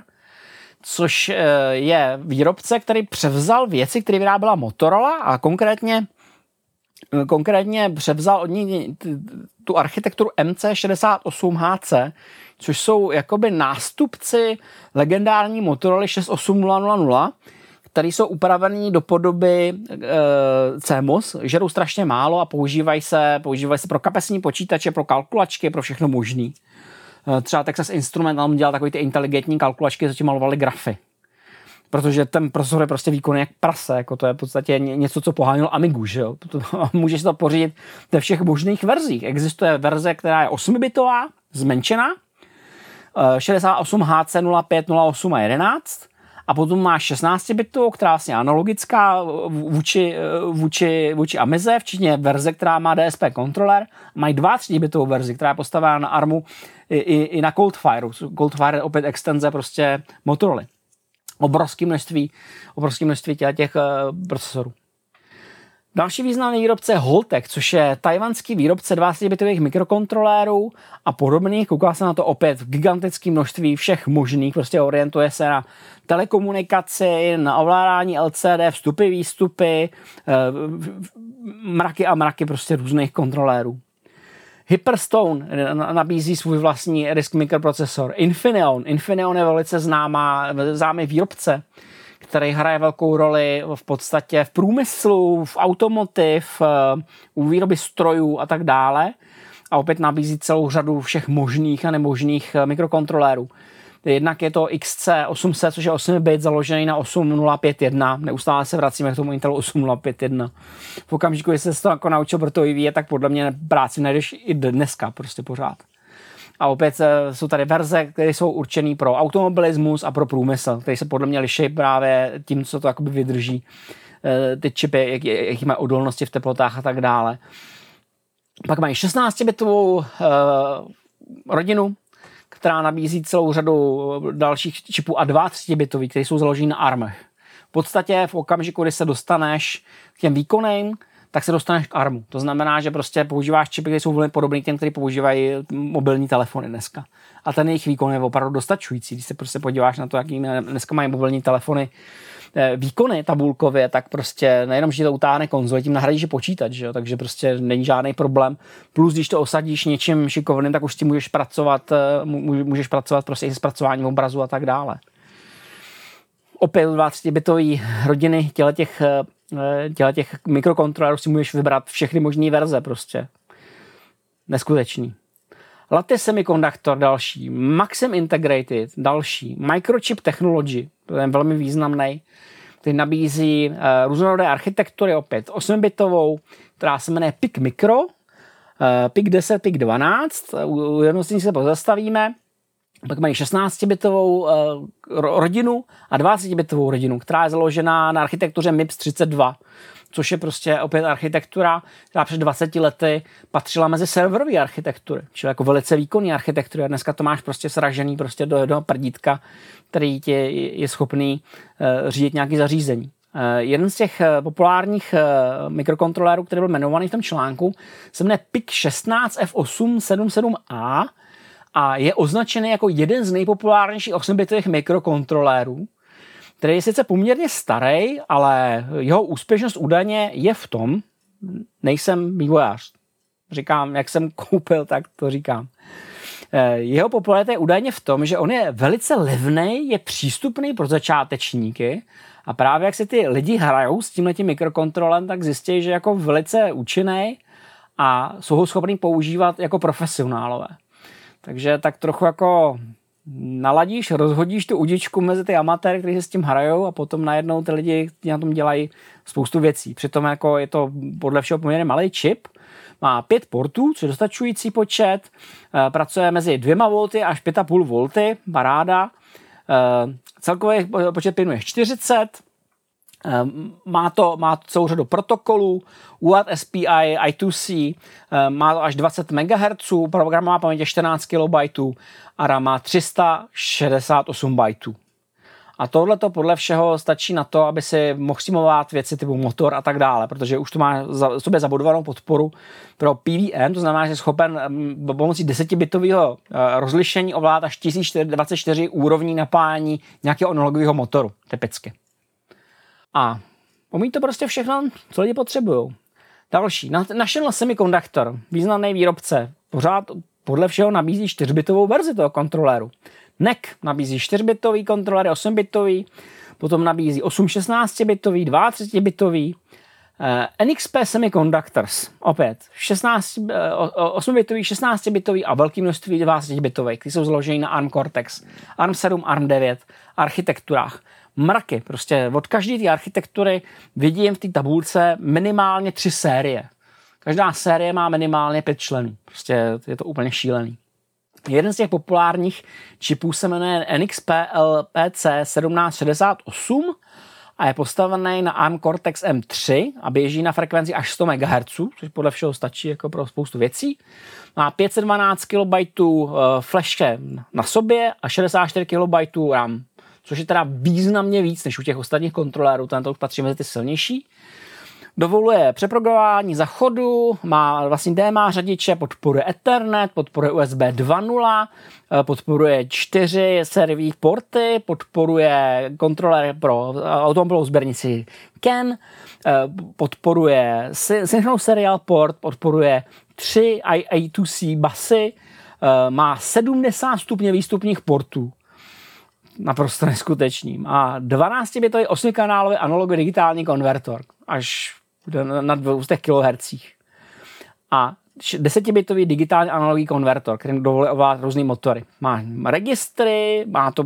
což eh, je výrobce, který převzal věci, které vyráběla Motorola a konkrétně eh, konkrétně převzal od ní tu architekturu MC68HC, což jsou jakoby nástupci legendární Motorola 68000, které jsou upravené do podoby e, CMOS, žerou strašně málo a používají se, používají se pro kapesní počítače, pro kalkulačky, pro všechno možné. Eh, třeba Texas Instrument tam dělal takový ty inteligentní kalkulačky, zatím malovali grafy. protože ten procesor je prostě výkonný jak prase, jako to je v podstatě něco, co poháněl Amigu, že jo. Můžeš to pořídit ve všech možných verzích. Existuje verze, která je 8-bitová, zmenšená, 68 HC 05, 08 a 11, a potom máš 16 bitovou, která je vlastně analogická vůči, vůči, vůči Amize, včetně verze, která má DSP kontroler. Mají 32 bitovou verzi, která je postavená na ARMu i, i, i na Coldfire. Coldfire je opět extenze prostě Motorola obrovské množství, obrovské množství těch, těch uh, procesorů. Další významný výrobce je Holtek, což je tajvanský výrobce 20-bitových mikrokontrolérů a podobných. Kouká se na to opět v gigantickém množství všech možných, prostě orientuje se na telekomunikaci, na ovládání LCD, vstupy, výstupy, eh, mraky a mraky prostě různých kontrolérů. Hyperstone nabízí svůj vlastní RISC mikroprocesor. Infineon. Infineon je velice známá, známý výrobce, který hraje velkou roli v podstatě v průmyslu, v automotiv, eh, u výroby strojů a tak dále. A opět nabízí celou řadu všech možných a nemožných eh, mikrokontrolérů. Jednak je to XC800, což je 8 bit založený na 8051. Neustále se vracíme k tomu Intelu 8051. V okamžiku, kdy se to jako naučil pro to vyvíjet, tak podle mě práci najdeš i dneska prostě pořád. A opět eh, jsou tady verze, které jsou určené pro automobilismus a pro průmysl, které se podle mě liší právě tím, co to jakoby vydrží eh, ty čipy, jak, jaký mají odolnosti v teplotách a tak dále. Pak mají 16-bitovou uh, rodinu, která nabízí celou řadu dalších čipů a 2 bitový, které jsou založeny na ARMech. V podstatě v okamžiku, kdy se dostaneš k těm výkonným, tak se dostaneš k ARMu. To znamená, že prostě používáš čipy, které jsou velmi podobné těm, které používají mobilní telefony dneska. A ten jejich výkon je opravdu dostačující. Když se prostě podíváš na to, jaký dneska mají mobilní telefony, Eh, výkony tabulkově, tak prostě nejenom, že to utáhne konzole, tím nahradíš počítač, že jo? takže prostě není žádný problém. Plus, když to osadíš něčím šikovným, tak už tím můžeš pracovat, eh, můžeš pracovat prostě i s zpracováním obrazu a tak dále. Opět 20 bitový rodiny těle těch, eh, těle těch mikrokontrolerů si můžeš vybrat všechny možné verze prostě. Neskutečný. Lattice Semiconductor další, Maxim Integrated další, Microchip Technology, to je velmi významný, který nabízí uh, různorodé architektury, opět 8-bitovou, která se jmenuje PIC Micro, uh, PIC 10, PIC 12, u jednoho se pozastavíme, pak mají 16-bitovou uh, rodinu a 20-bitovou rodinu, která je založená na architektuře MIPS 32 což je prostě opět architektura, která před 20 lety patřila mezi serverové architektury, čili jako velice výkonný architektury. A dneska to máš prostě sražený prostě do jednoho prdítka, který ti je schopný uh, řídit nějaký zařízení. Uh, jeden z těch populárních mikrokontrolérů, který byl jmenovaný v tom článku, se jmenuje PIC 16 F877A a je označený jako jeden z nejpopulárnějších 8-bitových mikrokontrolérů který je sice poměrně starý, ale jeho úspěšnost údajně je v tom, nejsem vývojář. Říkám, jak jsem koupil, tak to říkám. Eh, jeho popularita je údajně v tom, že on je velice levný, je přístupný pro začátečníky a právě jak se ty lidi hrajou s tímhle mikrokontrolem, tak zjistí, že jako velice účinný a jsou ho schopný používat jako profesionálové. Takže tak trochu jako naladíš, rozhodíš tu udičku mezi ty amatéry, kteří se s tím hrajou a potom najednou ty lidi na tom dělají spoustu věcí. Přitom jako je to podle všeho poměrně malý čip, má pět portů, což je dostačující počet, eh, pracuje mezi dvěma volty až 5,5 volty, paráda. Eh, celkový počet pinů je 40, Ehm, má to, má to celou řadu protokolů, UAT SPI, I2C, ehm, má to až 20 MHz, program má paměť 14 KB a RAM má 368 bajtů. A tohle to podle všeho stačí na to, aby si mohl simulovat věci typu motor a tak dále, protože už to má za, sobě zabudovanou podporu pro PVM, to znamená, že je schopen ehm, pomocí 10-bitového eh, rozlišení ovládat až 1024 úrovní napájení nějakého analogového motoru, typicky. A umí to prostě všechno, co lidi potřebují. Další, National Semiconductor, významný výrobce, pořád podle všeho nabízí 4-bitovou verzi toho kontroléru. NEC nabízí 4-bitový kontroler, 8-bitový, potom nabízí 8 16-bitový, 32 bitový Uh, NXP Semiconductors, opět 16, uh, 8-bitový, 16-bitový a velké množství 20-bitových, ty jsou zloženy na ARM Cortex, ARM 7, ARM 9 architekturách mraky. Prostě od každé té architektury vidím v té tabulce minimálně tři série. Každá série má minimálně pět členů. Prostě je to úplně šílený. Jeden z těch populárních čipů se jmenuje NXP LPC 1768 a je postavený na ARM Cortex M3 a běží na frekvenci až 100 MHz, což podle všeho stačí jako pro spoustu věcí. Má 512 KB flashe na sobě a 64 KB RAM, což je teda významně víc než u těch ostatních kontrolérů, tento už patří mezi ty silnější. Dovoluje přeprogramování za chodu, má vlastně DMA řadiče, podporuje Ethernet, podporuje USB 2.0, eh, podporuje čtyři servý porty, podporuje kontroler pro automobilovou sběrnici CAN, eh, podporuje synchronous serial port, podporuje tři I2C basy, eh, má 70 stupně výstupních portů, naprosto neskutečný. Má 12-bitový 8-kanálový analogový digitální konvertor, až na 200 kHz. A 10-bitový digitální analogový konvertor, který dovoluje ovládat různé motory. Má registry, má to,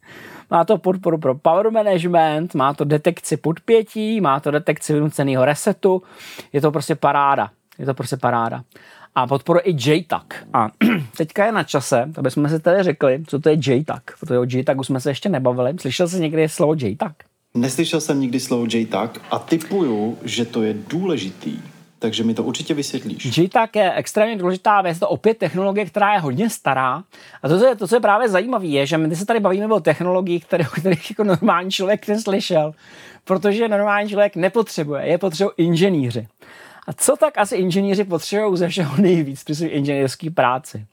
má to podporu pro power management, má to detekci podpětí, má to detekci vynuceného resetu. Je to prostě paráda. Je to prostě paráda. A podporuje i JTAG. A teďka je na čase, aby jsme si tady řekli, co to je JTAG. Protože o JTAGu jsme se ještě nebavili. Slyšel jsi někdy slovo JTAG? Neslyšel jsem nikdy slovo JTAG a typuju, že to je důležitý. Takže mi to určitě vysvětlíš. JTAG je extrémně důležitá věc, to opět technologie, která je hodně stará. A to, co je, to, co je právě zajímavé, je, že my se tady bavíme o technologiích, které, o kterých jako normální člověk neslyšel, protože normální člověk nepotřebuje, je potřebují inženýři. A co tak asi inženýři potřebují ze všeho nejvíc při své inženýrské práci?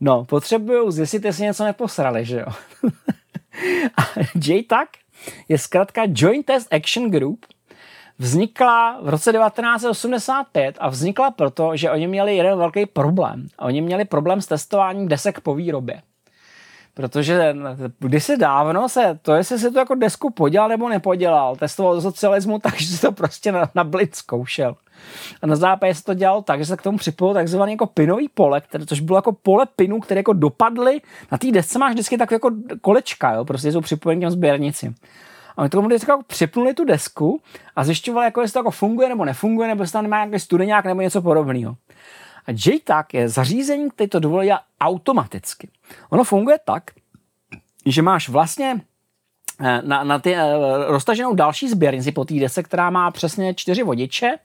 No, potřebují zjistit, jestli něco neposrali, že jo? a JTAG je zkrátka Joint Test Action Group, vznikla v roce 1985 a vznikla proto, že oni měli jeden velký problém. Oni měli problém s testováním desek po výrobě. Protože kdysi dávno se, to jestli si to jako desku podělal nebo nepodělal, testoval socialismu, takže si to prostě na, na blitz zkoušel. A na západě se to dělalo tak, že se k tomu připojilo takzvaný jako pinový pole, které, což bylo jako pole pinu, které jako dopadly. Na té desce máš vždycky tak jako kolečka, jo, prostě jsou připojeny k těm sběrnici. A oni tomu vždycky jako připnuli tu desku a zjišťovali, jako jestli to jako funguje nebo nefunguje, nebo jestli tam nemá nějaký studeňák nebo něco podobného. A JTAG je zařízení, které to dovolí automaticky. Ono funguje tak, že máš vlastně eh, na, na ty, eh, roztaženou další sběrnici po desce, která má přesně čtyři vodiče,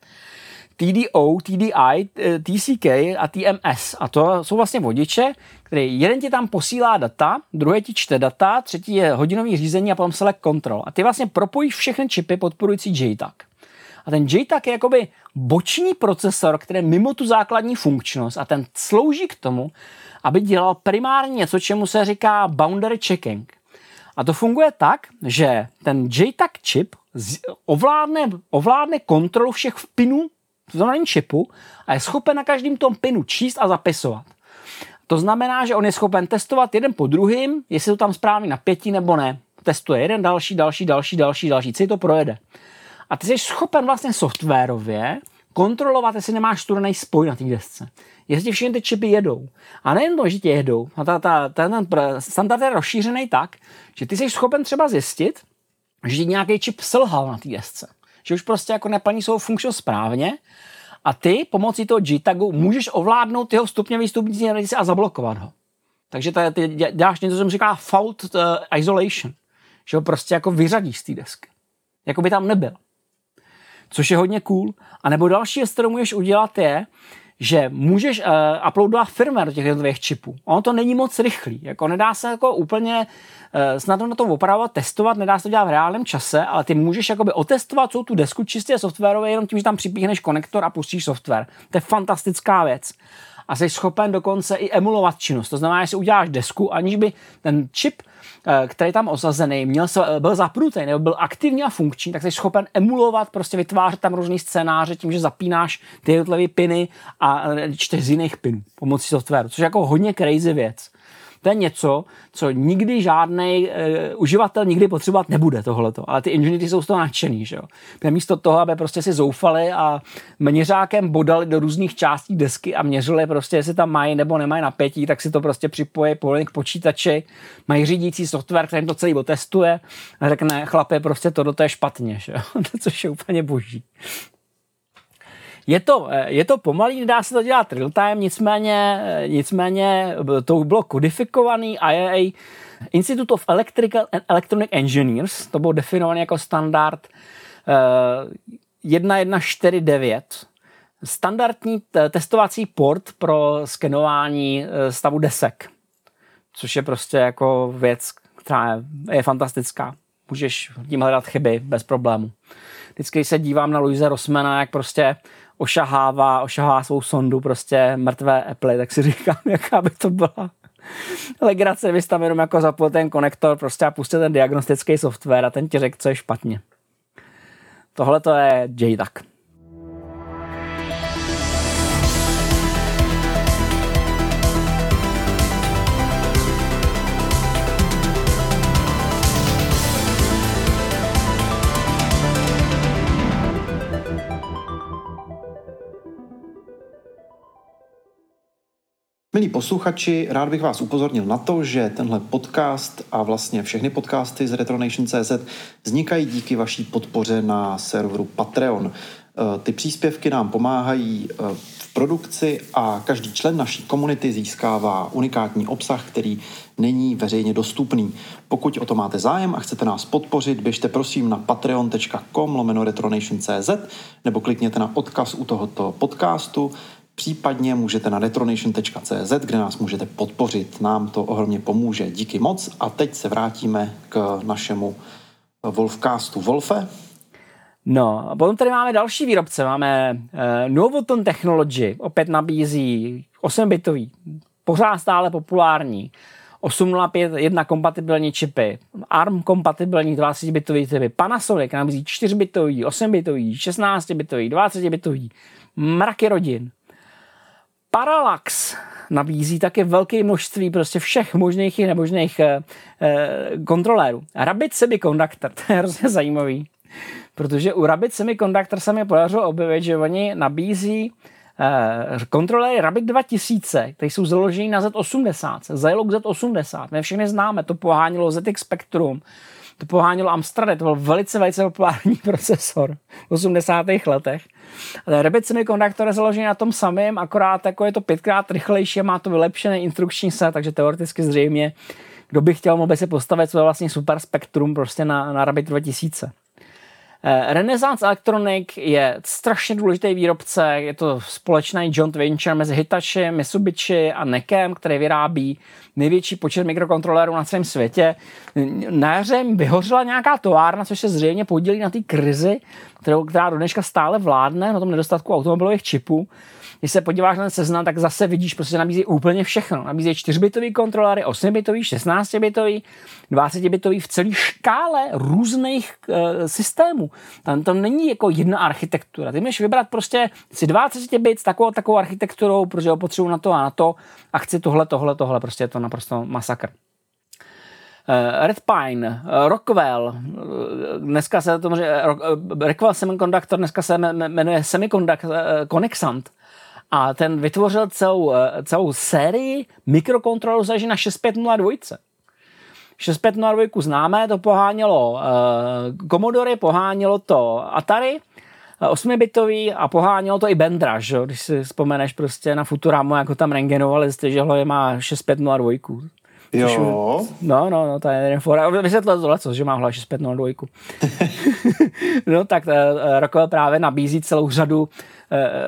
TDO, TDI, eh, TCK a TMS. A to jsou vlastně vodiče, který jeden ti tam posílá data, druhý ti čte data, třetí je hodinový řízení a potom select control. A ty vlastně propojíš všechny čipy podporující JTAG. A ten JTAG je jakoby boční procesor, který je mimo tu základní funkčnost a ten slouží k tomu, aby dělal primárně něco, čemu se říká boundary checking. A to funguje tak, že ten JTAG čip ovládne, ovládne kontrolu všech pinů to znamená čipu a je schopen na každém tom pinu číst a zapisovat. To znamená, že on je schopen testovat jeden po druhým, jestli to tam správně napětí nebo ne. Testuje jeden, další, další, další, další, další, co to projede. A ty jsi schopen vlastně softwarově kontrolovat, jestli nemáš studený spoj na té desce. Jestli všechny ty čipy jedou. A nejen to, že tě jedou. A ta, ta, ten, ten standard je rozšířený tak, že ty jsi schopen třeba zjistit, že nějaký čip selhal na té desce že už prostě jako neplní svou funkčnost správně a ty pomocí toho G-tagu můžeš ovládnout jeho stupně výstupní a zablokovat ho. Takže tady, ty děláš něco, co se říká fault uh, isolation, že ho prostě jako vyřadíš z té desky. Jako by tam nebyl. Což je hodně cool. A nebo další věc, kterou můžeš udělat je, že můžeš uh, uploadovat firmware do těch jednotlivých čipů. Ono to není moc rychlý. Jako nedá se jako úplně uh, snadno na to opravovat, testovat, nedá se to dělat v reálném čase, ale ty můžeš jakoby otestovat celou tu desku čistě softwarové jenom tím, že tam připíchneš konektor a pustíš software. To je fantastická věc a jsi schopen dokonce i emulovat činnost. To znamená, že si uděláš desku, aniž by ten čip, eh, který tam osazený, měl, byl zapnutý nebo byl aktivní a funkční, tak jsi schopen emulovat, prostě vytvářet tam různý scénáře tím, že zapínáš ty jednotlivé piny a čteš z jiných pinů pomocí softwaru, což je jako hodně crazy věc. To je něco, co nikdy žádný uh, uživatel nikdy potřebovat nebude tohleto. Ale ty inženýři jsou z toho nadšený, že jo. Místo toho, aby prostě si zoufali a měřákem bodali do různých částí desky a měřili prostě, jestli tam mají nebo nemají napětí, tak si to prostě připojí povolení k počítači, mají řídící software, který to celý otestuje a řekne, chlape, prostě to to je špatně, že jo? což je úplně boží. Je to, eh, je to pomalý, dá se to dělat real time, nicméně, eh, nicméně to bylo kodifikovaný IAA Institute of Electrical and Electronic Engineers, to bylo definovaný jako standard uh, 1149, standardní testovací port pro skenování stavu desek, což je prostě jako věc, která je, fantastická. Můžeš tím hledat chyby bez problému. Vždycky se dívám na Louise Rossmana, jak prostě ošahává, ošahává svou sondu prostě mrtvé Apple, tak si říkám, jaká by to byla legrace vystavit jenom jako zapojit ten konektor prostě a pustit ten diagnostický software a ten ti řekl, co je špatně. Tohle to je JDAC. Milí posluchači, rád bych vás upozornil na to, že tenhle podcast a vlastně všechny podcasty z Retronation.cz vznikají díky vaší podpoře na serveru Patreon. Eh, ty příspěvky nám pomáhají eh, v produkci a každý člen naší komunity získává unikátní obsah, který není veřejně dostupný. Pokud o to máte zájem a chcete nás podpořit, běžte prosím na patreon.com lomeno retronation.cz nebo klikněte na odkaz u tohoto podcastu Případně můžete na retronation.cz, kde nás můžete podpořit. Nám to ohromně pomůže. Díky moc. A teď se vrátíme k našemu Wolfcastu. Wolfe? No, a potom tady máme další výrobce. Máme uh, Novoton Technology, opět nabízí 8-bitový, pořád stále populární, 805.1 kompatibilní čipy, ARM kompatibilní 20-bitový typy, Panasonic nabízí 4-bitový, 8-bitový, 16-bitový, 20-bitový, mraky rodin. Parallax nabízí také velké množství prostě všech možných i nemožných eh, eh, kontrolérů. Rabbit Semiconductor, to je hrozně zajímavý, protože u Rabbit Semiconductor se mi podařilo objevit, že oni nabízí eh, kontroléry Rabbit 2000, které jsou založené na Z80, Zilog Z80, my všechny známe, to pohánilo ZX Spectrum, to pohánilo Amstrad, to byl velice, velice populární procesor v 80. letech. Ale Rabbit Semiconductor je založený na tom samém, akorát jako je to pětkrát rychlejší, má to vylepšený instrukční set, takže teoreticky zřejmě, kdo by chtěl, mohl by si postavit své vlastně super spektrum prostě na, na Rabbit 2000. Eh, Renaissance Electronic je strašně důležitý výrobce, je to společný joint venture mezi Hitachi, Mitsubishi a Nekem, který vyrábí největší počet mikrokontrolérů na celém světě. Na jaře vyhořela nějaká továrna, což se zřejmě podílí na té krizi, kterou, která do dneška stále vládne, na tom nedostatku automobilových čipů když se podíváš na ten seznam, tak zase vidíš, prostě nabízí úplně všechno. Nabízí 4-bitový kontrolery, 8-bitový, 16-bitový, 20-bitový v celé škále různých uh, systémů. Tam to není jako jedna architektura. Ty můžeš vybrat prostě si 20 bit s takovou, takovou architekturou, protože ho potřebuji na to a na to a chci tohle, tohle, tohle. Prostě je to naprosto masakr. Uh, Red Pine, uh, Rockwell, dneska se to Rockwell Semiconductor dneska se jmenuje Semiconductor Connexant a ten vytvořil celou, eh, celou sérii mikrokontrolů založených na 6502. 6502 známé, to pohánělo uh, Commodore, pohánělo to Atari, 8-bitový eh, a pohánělo to i Bendra, že? když si vzpomeneš prostě na Futuramu, jako tam rengenovali, že ho má 6502. Jo. No, no, no, to je jeden fora. Vysvětlil tohle, co, že má hlavně 6502. no tak Rockwell právě nabízí celou řadu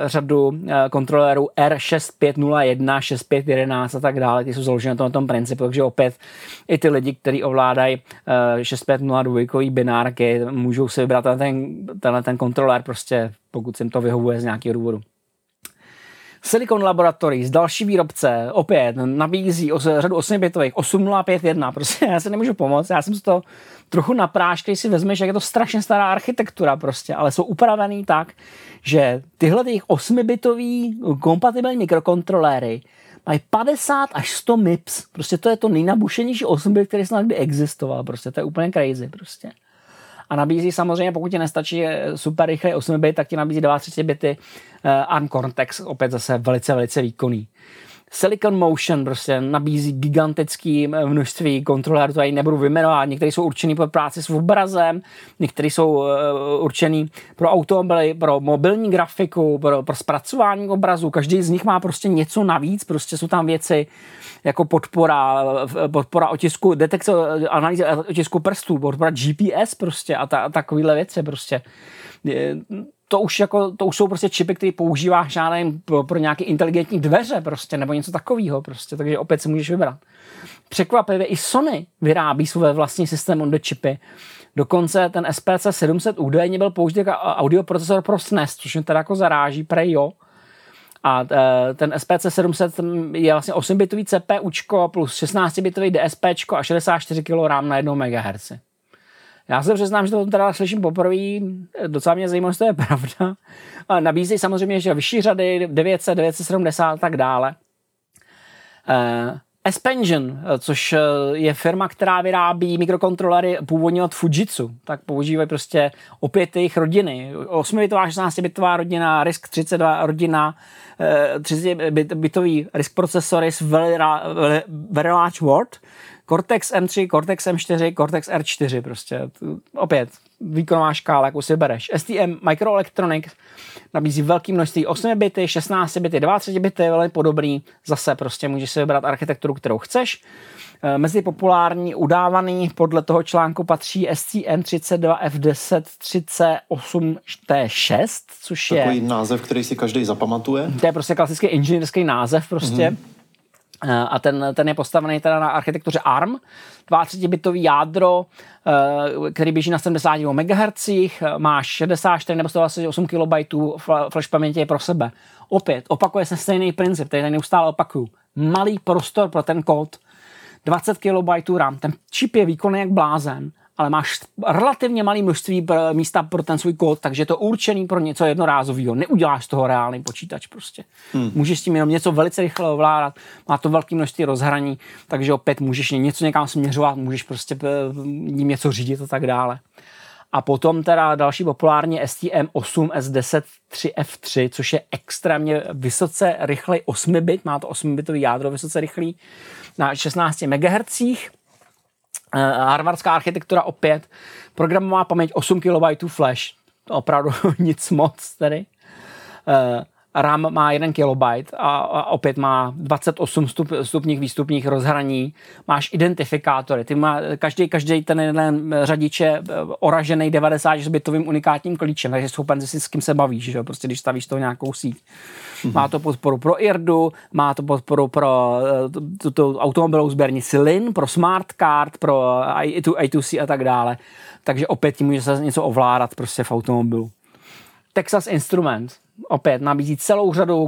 řadu eh, kontrolérů R6501, 6511 a tak dále, ty jsou založeny na tom principu, takže opět i ty lidi, kteří ovládají 6502 eh, binárky, můžou si vybrat ten, tenhle ten kontrolér prostě, pokud se jim to vyhovuje z nějakého důvodu. Silicon Laboratories, další výrobce, opět nabízí řadu 8-bitových, 8051, prostě já se nemůžu pomoct, já jsem z toho trochu napráš, si vezmeš, jak je to strašně stará architektura prostě, ale jsou upravený tak, že tyhle těch 8-bitový kompatibilní mikrokontroléry mají 50 až 100 MIPS. Prostě to je to nejnabušenější 8 bit, který snad kdy existoval. Prostě to je úplně crazy. Prostě. A nabízí samozřejmě, pokud ti nestačí super rychlý 8 bit, tak ti nabízí 32 bity uh, ARM Cortex, opět zase velice, velice výkonný. Silicon Motion prostě nabízí gigantické množství kontrolerů, to já nebudu vyjmenovat. Některé jsou určený pro práci s obrazem, některé jsou uh, určený pro automobily, pro mobilní grafiku, pro, pro zpracování obrazu. Každý z nich má prostě něco navíc, prostě jsou tam věci jako podpora, podpora otisku, detekce, analýzy otisku prstů, podpora GPS prostě a, ta, a takovýhle věci prostě to už, jako, to už jsou prostě čipy, které používáš, já nevím, pro, pro nějaké inteligentní dveře prostě, nebo něco takového prostě, takže opět si můžeš vybrat. Překvapivě i Sony vyrábí své vlastní systém on the chipy. Dokonce ten SPC 700 údajně byl použit jako audioprocesor pro SNES, což mě teda jako zaráží, prej jo. A e, ten SPC 700 je vlastně 8-bitový CPUčko plus 16-bitový DSPčko a 64 kg RAM na 1 MHz. Já se přiznám, že to teda slyším poprvé, docela mě zajímalo, jestli to je pravda. Nabízí samozřejmě, že vyšší řady, 900, 970 a tak dále. Uh, Espension, což eh, je firma, která vyrábí mikrokontrolery původně od Fujitsu, tak používají prostě opět jejich rodiny. 8-bitová, 16-bitová rodina, RISC 32 rodina, 30-bitový RISC procesory s very, very large word, Cortex M3, Cortex M4, Cortex R4 prostě. Opět výkonová škála, jakou si bereš. STM Microelectronics nabízí velké množství 8 bity, 16 bity, 20 bity, velmi podobný. Zase prostě můžeš si vybrat architekturu, kterou chceš. Eh, mezi populární udávaný podle toho článku patří STM32F10 38T6, což je... Takový název, který si každý zapamatuje. To je prostě klasický inženýrský název prostě. Mm-hmm a ten, ten je postavený teda na architektuře ARM, 32-bitový jádro, eh, který běží na 70 MHz, má 64 nebo 128 KB flash paměti pro sebe. Opět, opakuje se stejný princip, který tady neustále opakuju. Malý prostor pro ten kód, 20 KB RAM, ten čip je výkonný jak blázen, ale máš relativně malé množství místa pro ten svůj kód, takže je to určený pro něco jednorázového. Neuděláš z toho reálný počítač prostě. Hmm. Můžeš s tím jenom něco velice rychle ovládat, má to velké množství rozhraní, takže opět můžeš něco někam směřovat, můžeš prostě ním něco řídit a tak dále. A potom teda další populární STM8 S10 3F3, což je extrémně vysoce rychlej 8-bit, má to 8-bitový jádro vysoce rychlý na 16 MHz harvardská architektura opět, programová paměť 8 KB flash, to opravdu nic moc tedy. RAM má 1 KB a, a opět má 28 stup, stupních výstupních rozhraní. Máš identifikátory. Ty má, každý, každý ten jeden řadič je eh, oražený 90-bitovým unikátním klíčem, takže schopen si s kým se bavíš, že? Prostě, když stavíš to nějakou síť. Mm-hmm. Má to podporu pro IRDu, má to podporu pro uh, tu automobilovou sběrnici LIN, pro smart card, pro I2C a tak dále. Takže opět tím může se něco ovládat prostě v automobilu. Texas Instruments opět nabízí celou řadu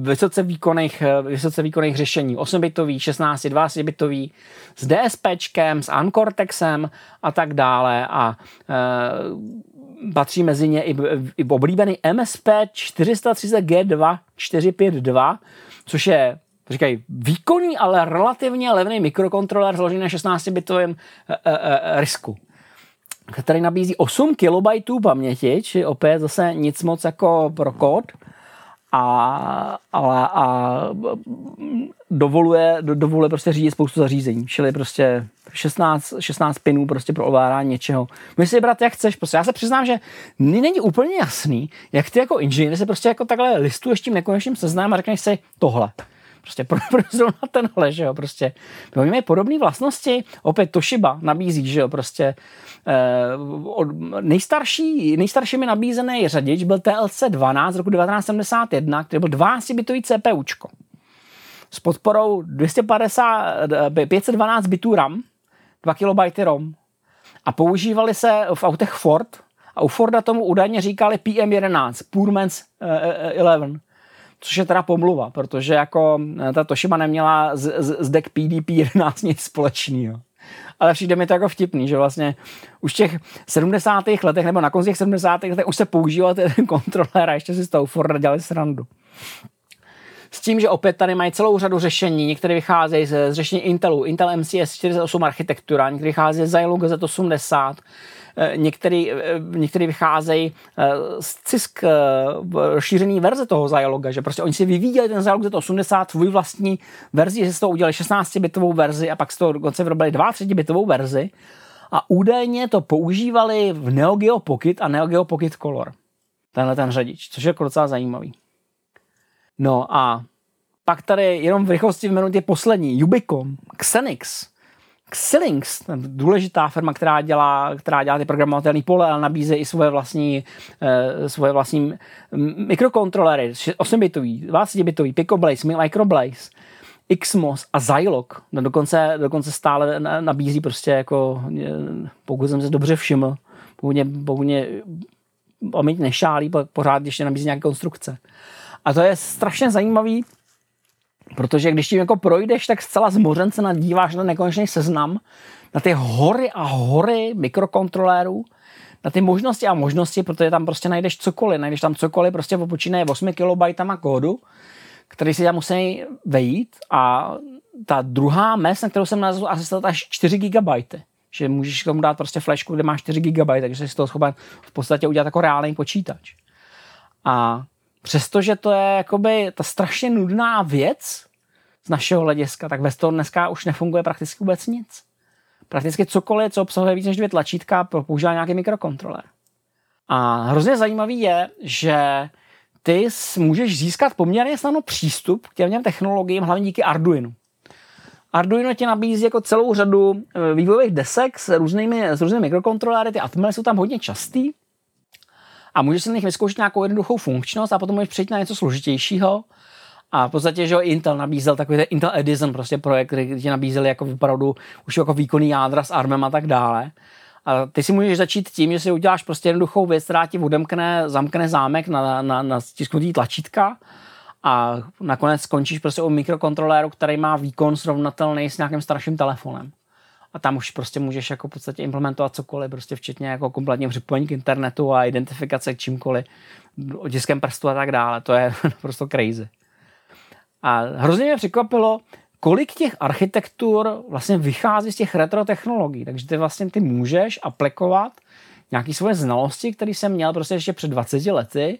vysoce výkonných, vysoce výkonných řešení. 8-bitový, 16, 20-bitový, s DSPčkem, s Ancortexem a tak dále a e, patří mezi ně i, i oblíbený MSP 430G2 452, což je říkají, výkonný, ale relativně levný mikrokontroler založený na 16-bitovém e, e, e, risku který nabízí 8 KB paměti, či opět zase nic moc jako pro kód, a, a, a dovoluje, dovoluje prostě řídit spoustu zařízení, čili prostě 16, 16 pinů prostě pro ovládání něčeho. Můžeš si brát jak chceš, prostě já se přiznám, že není úplně jasný, jak ty jako inženýr se prostě jako takhle listuješ tím nekonečným seznám a řekneš si tohle. Prostě pro, pro zrovna tenhle, že jo, prostě. Oni mají podobné vlastnosti, opět Toshiba nabízí, že jo, prostě eh, od, nejstarší, nejstarší mi nabízený řadič byl TLC 12 z roku 1971, který byl 12-bitový CPUčko s podporou 250, 512 eh, bitů RAM, 2 KB ROM. A používali se v autech Ford a u Forda tomu údajně říkali PM11, Poor Man's 11 což je teda pomluva, protože jako eh, ta Toshiba neměla z, z, z deck PDP 11 nic společného. Ale přijde mi to jako vtipný, že vlastně už v těch 70. letech nebo na konci těch 70. letech už se používal ten kontroler a ještě si z toho Ford dělali srandu. S tím, že opět tady mají celou řadu řešení, některé vycházejí z, z řešení Intelu, Intel MCS 48 architektura, některé vycházejí z Zilog Z80, některý, vycházejí eh, z CISK eh, rozšířený verze toho Zyloga, že prostě oni si vyvíjeli ten Zilog Z80 svůj vlastní verzi, že si to udělali 16-bitovou verzi a pak z toho dokonce vyrobili 32-bitovou verzi a údajně to používali v Neo Geo Pocket a Neo Geo Pocket Color. Tenhle ten řadič, což je jako docela zajímavý. No a pak tady jenom v rychlosti vyjmenout je poslední, Ubicom, Xenix, Xilinx, důležitá firma, která dělá, která dělá ty programovatelné pole, ale nabízí i svoje vlastní, uh, svoje vlastní mikrokontrolery, 8-bitový, 20-bitový, Picoblaze, Microblaze, Xmos a Zilog. No dokonce, dokonce stále nabízí prostě jako, pokud jsem se dobře všiml, pokud mě, pokud mě paměť nešálí, pořád ještě nabízí nějaké konstrukce. A to je strašně zajímavý, protože když tím jako projdeš, tak zcela zmořen se nadíváš na nekonečný seznam, na ty hory a hory mikrokontrolérů, na ty možnosti a možnosti, protože tam prostě najdeš cokoliv, najdeš tam cokoliv, prostě počínaje 8 KB kódu, který si tam musí vejít a ta druhá mes, na kterou jsem nazval, asi až 4 GB. Že můžeš tomu dát prostě flashku, kde máš 4 GB, takže jsi z toho schopen v podstatě udělat jako reálný počítač. A přestože to je jakoby ta strašně nudná věc z našeho hlediska, tak bez toho dneska už nefunguje prakticky vůbec nic. Prakticky cokoliv, co obsahuje víc než dvě tlačítka, používá nějaký mikrokontroler. A hrozně zajímavý je, že ty můžeš získat poměrně snadno přístup k těm technologiím, hlavně díky Arduino. Arduino ti nabízí jako celou řadu e, vývojových desek s různými, s různými mikrokontroléry, ty atmely jsou tam hodně častý a můžeš si na nich vyzkoušet nějakou jednoduchou funkčnost a potom můžeš přejít na něco složitějšího. A v podstatě, že Intel nabízel takový ten Intel Edison prostě projekt, který ti nabízeli jako opravdu už jako výkonný jádra s ARMem a tak dále. A ty si můžeš začít tím, že si uděláš prostě jednoduchou věc, která ti odemkne, zamkne zámek na, na, na stisknutí tlačítka a nakonec skončíš prostě u mikrokontroléru, který má výkon srovnatelný s nějakým starším telefonem. A tam už prostě můžeš jako v podstatě implementovat cokoliv, prostě včetně jako kompletně připojení k internetu a identifikace k čímkoliv, otiskem prstu a tak dále. To je prostě crazy. A hrozně mě překvapilo, kolik těch architektur vlastně vychází z těch retro technologií. Takže ty vlastně ty můžeš aplikovat nějaké svoje znalosti, které jsem měl prostě ještě před 20 lety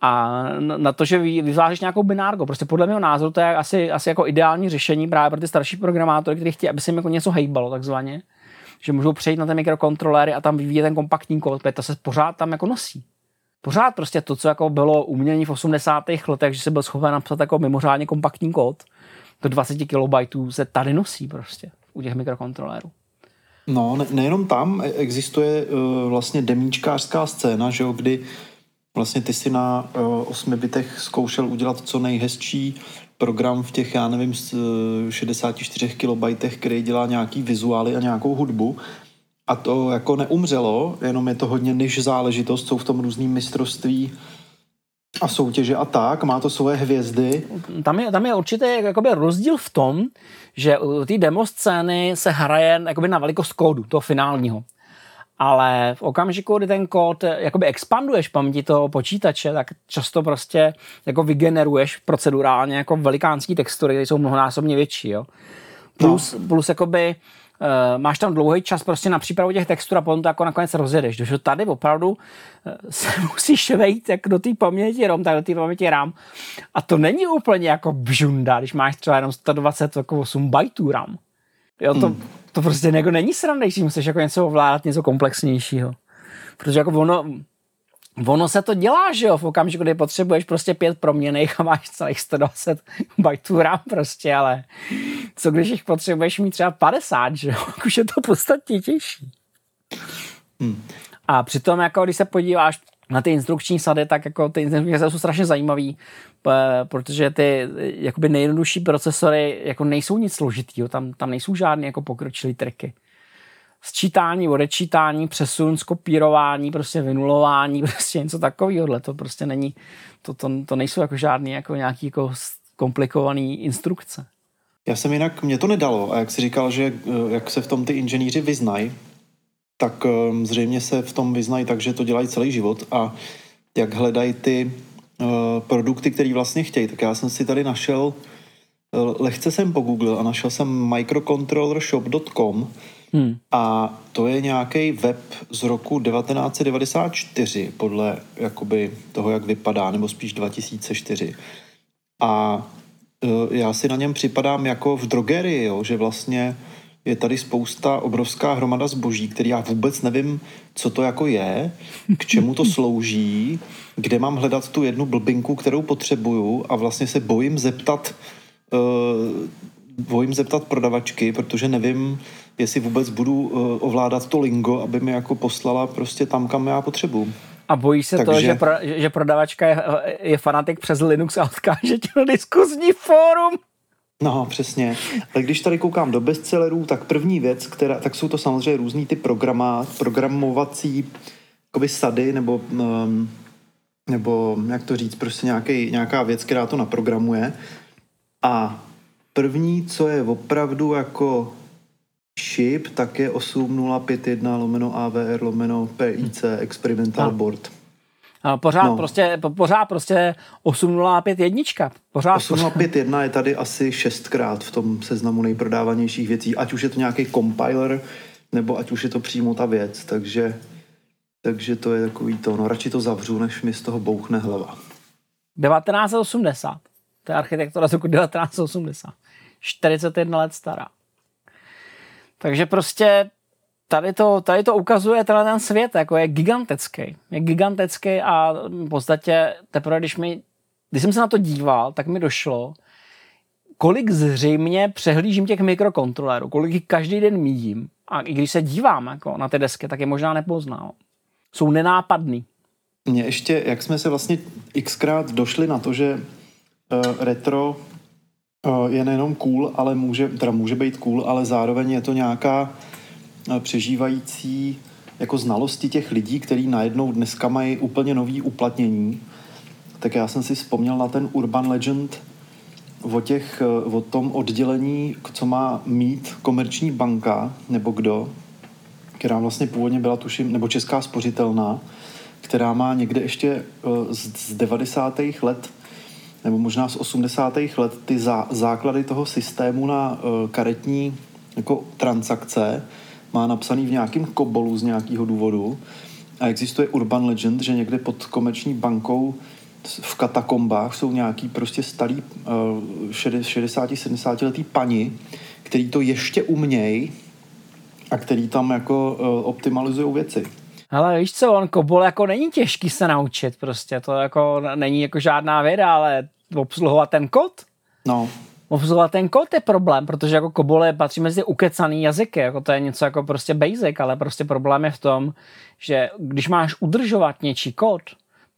a na to, že vyvážíš nějakou binárku. Prostě podle mého názoru to je asi, asi jako ideální řešení právě pro ty starší programátory, kteří chtějí, aby se jim jako něco hejbalo takzvaně. Že můžou přejít na ty mikrokontroléry a tam vyvíjet ten kompaktní kód, protože to se pořád tam jako nosí. Pořád prostě to, co jako bylo umění v 80. letech, že se byl schopen napsat jako mimořádně kompaktní kód, do 20 KB se tady nosí prostě u těch mikrokontrolérů. No, ne, nejenom tam e, existuje uh, vlastně demíčkářská scéna, že jo, kdy vlastně ty si na uh, 8 bitech zkoušel udělat co nejhezčí program v těch, já nevím, 64 KB, který dělá nějaký vizuály a nějakou hudbu. A to jako neumřelo, jenom je to hodně než záležitost, jsou v tom různý mistrovství a soutěže a tak, má to svoje hvězdy. Tam je, tam je určitě jakoby rozdíl v tom, že u té demo scény se hraje jakoby na velikost kódu, toho finálního. Ale v okamžiku, kdy ten kód jakoby expanduješ paměti toho počítače, tak často prostě jako vygeneruješ procedurálně jako velikánský textury, které jsou mnohonásobně větší. Jo? Plus, no. plus jakoby uh, máš tam dlouhý čas prostě na přípravu těch textur a potom to jako nakonec rozjedeš. Protože tady opravdu uh, se musíš vejít jak do té paměti ROM, tak do té paměti RAM. A to není úplně jako bžunda, když máš třeba jenom 128 bajtů RAM. Jo, to, hmm. To prostě jako není sranda, když musíš jako něco ovládat, něco komplexnějšího. Protože jako ono, ono se to dělá, že jo, v okamžiku, kdy potřebuješ prostě pět proměných a máš celých 120 bajtů RAM prostě, ale co když jich potřebuješ mít třeba 50, že jo, už je to podstatně těžší. Hmm. A přitom, jako když se podíváš na ty instrukční sady, tak jako ty instrukční sady jsou strašně zajímavý, protože ty jakoby nejjednodušší procesory jako nejsou nic složitýho, tam, tam nejsou žádné jako pokročilé triky sčítání, odečítání, přesun, skopírování, prostě vynulování, prostě něco takového. To prostě není, to, to, to nejsou jako žádný jako nějaký jako komplikovaný instrukce. Já jsem jinak, mě to nedalo a jak jsi říkal, že eh, jak se v tom ty inženýři vyznají, tak ehm, zřejmě se v tom vyznají tak, že to dělají celý život a jak hledají ty produkty, které vlastně chtějí. Tak já jsem si tady našel, lehce jsem pogooglil a našel jsem microcontrollershop.com hmm. a to je nějaký web z roku 1994 podle jakoby toho, jak vypadá, nebo spíš 2004. A já si na něm připadám jako v drogerii, jo, že vlastně je tady spousta, obrovská hromada zboží, který já vůbec nevím, co to jako je, k čemu to slouží, kde mám hledat tu jednu blbinku, kterou potřebuju a vlastně se bojím zeptat uh, bojím zeptat prodavačky, protože nevím, jestli vůbec budu uh, ovládat to lingo, aby mi jako poslala prostě tam, kam já potřebuju. A bojí se Takže... to, že, pro, že prodavačka je, je fanatik přes Linux a odkáže tě na diskuzní fórum? No, přesně. Tak když tady koukám do bestsellerů, tak první věc, která, tak jsou to samozřejmě různý ty programa, programovací jakoby sady, nebo, um, nebo jak to říct, prostě nějaký, nějaká věc, která to naprogramuje. A první, co je opravdu jako ship, tak je 8051 lomeno AVR lomeno PIC Experimental no. Board. Pořád, no. prostě, pořád prostě 8051 jednička. Pořád 8051 je tady asi šestkrát v tom seznamu nejprodávanějších věcí, ať už je to nějaký compiler, nebo ať už je to přímo ta věc, takže, takže to je takový to, no radši to zavřu, než mi z toho bouchne hlava. 1980. To je architektura z roku 1980. 41 let stará. Takže prostě tady to, tady to ukazuje tenhle ten svět, jako je gigantický. Je gigantický a v podstatě teprve, když, mi, když jsem se na to díval, tak mi došlo, kolik zřejmě přehlížím těch mikrokontrolerů, kolik jich každý den míjím. A i když se dívám jako na ty desky, tak je možná nepoznal. Jsou nenápadný. Mně ještě, jak jsme se vlastně xkrát došli na to, že uh, retro uh, je nejenom cool, ale může, teda může být cool, ale zároveň je to nějaká přežívající jako znalosti těch lidí, kteří najednou dneska mají úplně nový uplatnění. Tak já jsem si vzpomněl na ten Urban Legend o, těch, o tom oddělení, co má mít komerční banka, nebo kdo, která vlastně původně byla, tuším, nebo Česká spořitelná, která má někde ještě eh, z 90. let nebo možná z 80. let ty zá, základy toho systému na karetní jako transakce, má napsaný v nějakém kobolu z nějakého důvodu a existuje urban legend, že někde pod komerční bankou v katakombách jsou nějaký prostě starý uh, 60-70 letý pani, který to ještě umějí a který tam jako uh, optimalizují věci. Ale víš co, on kobol jako není těžký se naučit prostě, to jako není jako žádná věda, ale obsluhovat ten kód. No obsluhovat ten kód je problém, protože jako kobole patří mezi ukecaný jazyky, jako to je něco jako prostě basic, ale prostě problém je v tom, že když máš udržovat něčí kód,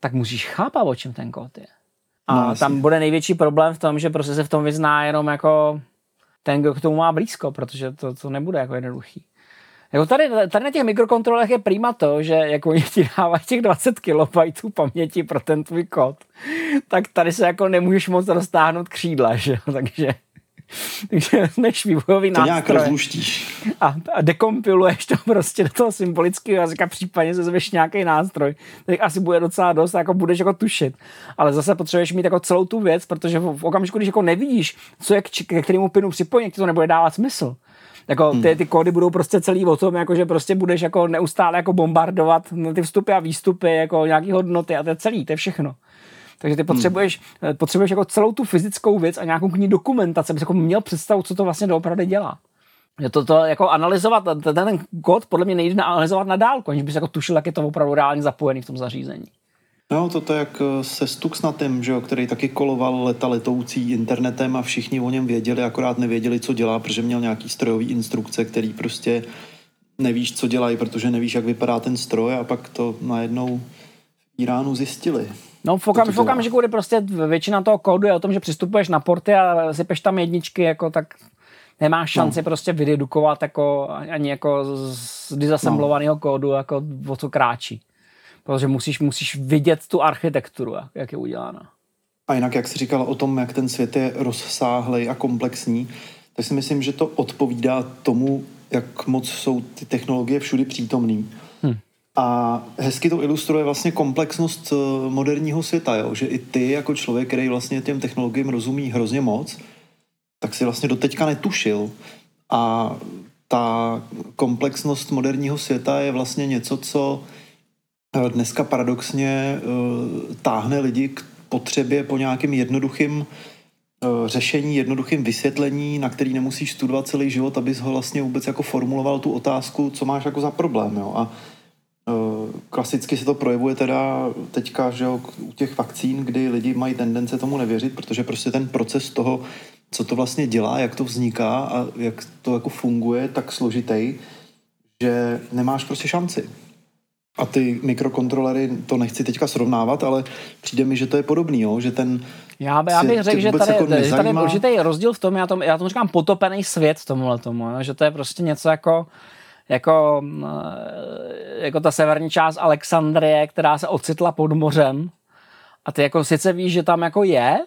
tak musíš chápat, o čem ten kód je. A no, tam bude největší problém v tom, že prostě se v tom vyzná jenom jako ten, kdo k tomu má blízko, protože to, to nebude jako jednoduchý. Jako tady, tady na těch mikrokontrolech je prima to, že jako oni ti dávají těch 20 KB paměti pro ten tvůj kód, tak tady se jako nemůžeš moc roztáhnout křídla, že takže takže než vývojový to nástroj. nějak rozluštíš. A, a dekompiluješ to prostě do toho symbolického jazyka, případně se zveš nějaký nástroj, tak asi bude docela dost, jako budeš jako tušit. Ale zase potřebuješ mít jako celou tu věc, protože v, v okamžiku, když jako nevidíš, co je k, ke kterému pinu připojení, to nebude dávat smysl. Jako ty, ty kódy budou prostě celý o tom, jako že prostě budeš jako neustále jako bombardovat ty vstupy a výstupy, jako nějaký hodnoty a to je celý, to je všechno. Takže ty potřebuješ, hmm. potřebuješ jako celou tu fyzickou věc a nějakou k ní dokumentaci, abys jako měl představu, co to vlastně doopravdy dělá. Je to, to jako analyzovat, ten, ten kód podle mě nejde analyzovat na dálku, aniž bys jako tušil, jak je to opravdu reálně zapojený v tom zařízení. No, toto jak eh, se Stuxnatem, že jo, který taky koloval leta letoucí internetem a všichni o něm věděli, akorát nevěděli, co dělá, protože měl nějaký strojový instrukce, který prostě nevíš, co dělají, protože nevíš, jak vypadá ten stroj a pak to najednou v Iránu zjistili. No v, okam, v okamžiku, kdy prostě většina toho kódu je o tom, že přistupuješ na porty a sypeš tam jedničky, jako tak nemáš šanci no. prostě vydedukovat jako ani jako z disassemblovaného no. kódu, jako o co kráčí protože musíš, musíš vidět tu architekturu, jak je udělána. A jinak, jak jsi říkal o tom, jak ten svět je rozsáhlý a komplexní, tak si myslím, že to odpovídá tomu, jak moc jsou ty technologie všudy přítomný. Hmm. A hezky to ilustruje vlastně komplexnost eh, moderního světa, jo? že i ty jako člověk, který vlastně těm technologiím rozumí hrozně moc, tak si vlastně doteďka netušil. A ta komplexnost moderního světa je vlastně něco, co eh, dneska paradoxně uh, táhne lidi k potřebě po nějakým jednoduchým uh, řešení, jednoduchým vysvětlení, na který nemusíš studovat celý život, abys ho vlastně vůbec jako formuloval tu otázku, co máš jako za problém. Jo? A klasicky se to projevuje teda teďka, že jo, u těch vakcín, kdy lidi mají tendence tomu nevěřit, protože prostě ten proces toho co to vlastně dělá, jak to vzniká a jak to jako funguje, tak složitý, že nemáš prostě šanci. A ty mikrokontrolery, to nechci teďka srovnávat, ale přijde mi, že to je podobný, jo? že ten... Já, by, já bych řekl, že tady, jako že tady je určitý rozdíl v tom, já, tom, já tomu říkám potopený svět tomuhle tomu, jo? že to je prostě něco jako jako, eh, jako ta severní část Alexandrie, která se ocitla pod mořem a ty jako sice víš, že tam jako je,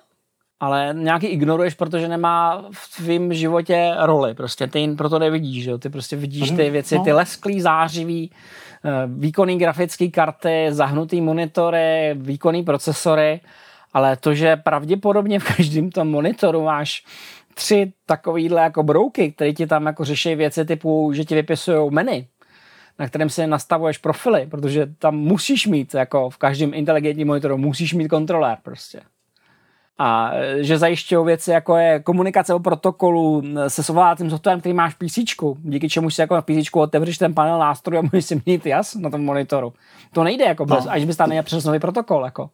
ale nějaký ignoruješ, protože nemá v tvém životě roli. Prostě ty proto nevidíš, že? ty prostě vidíš ty mhm. věci, no. ty lesklý, zářivý, eh, výkonný grafické karty, zahnutý monitory, výkonný procesory, ale to, že pravděpodobně v každém tom monitoru máš tři takovýhle jako brouky, které ti tam jako řeší věci typu, že ti vypisují menu, na kterém si nastavuješ profily, protože tam musíš mít, jako v každém inteligentním monitoru, musíš mít kontrolér prostě a e, že zajišťují věci, jako je komunikace o protokolu se sovládacím softwarem, který máš v PC, díky čemu si jako na PC otevřeš ten panel nástrojů a můžeš si mít jas na tom monitoru. To nejde, jako bez, no. až bys tam neměl přes nový protokol. Jako.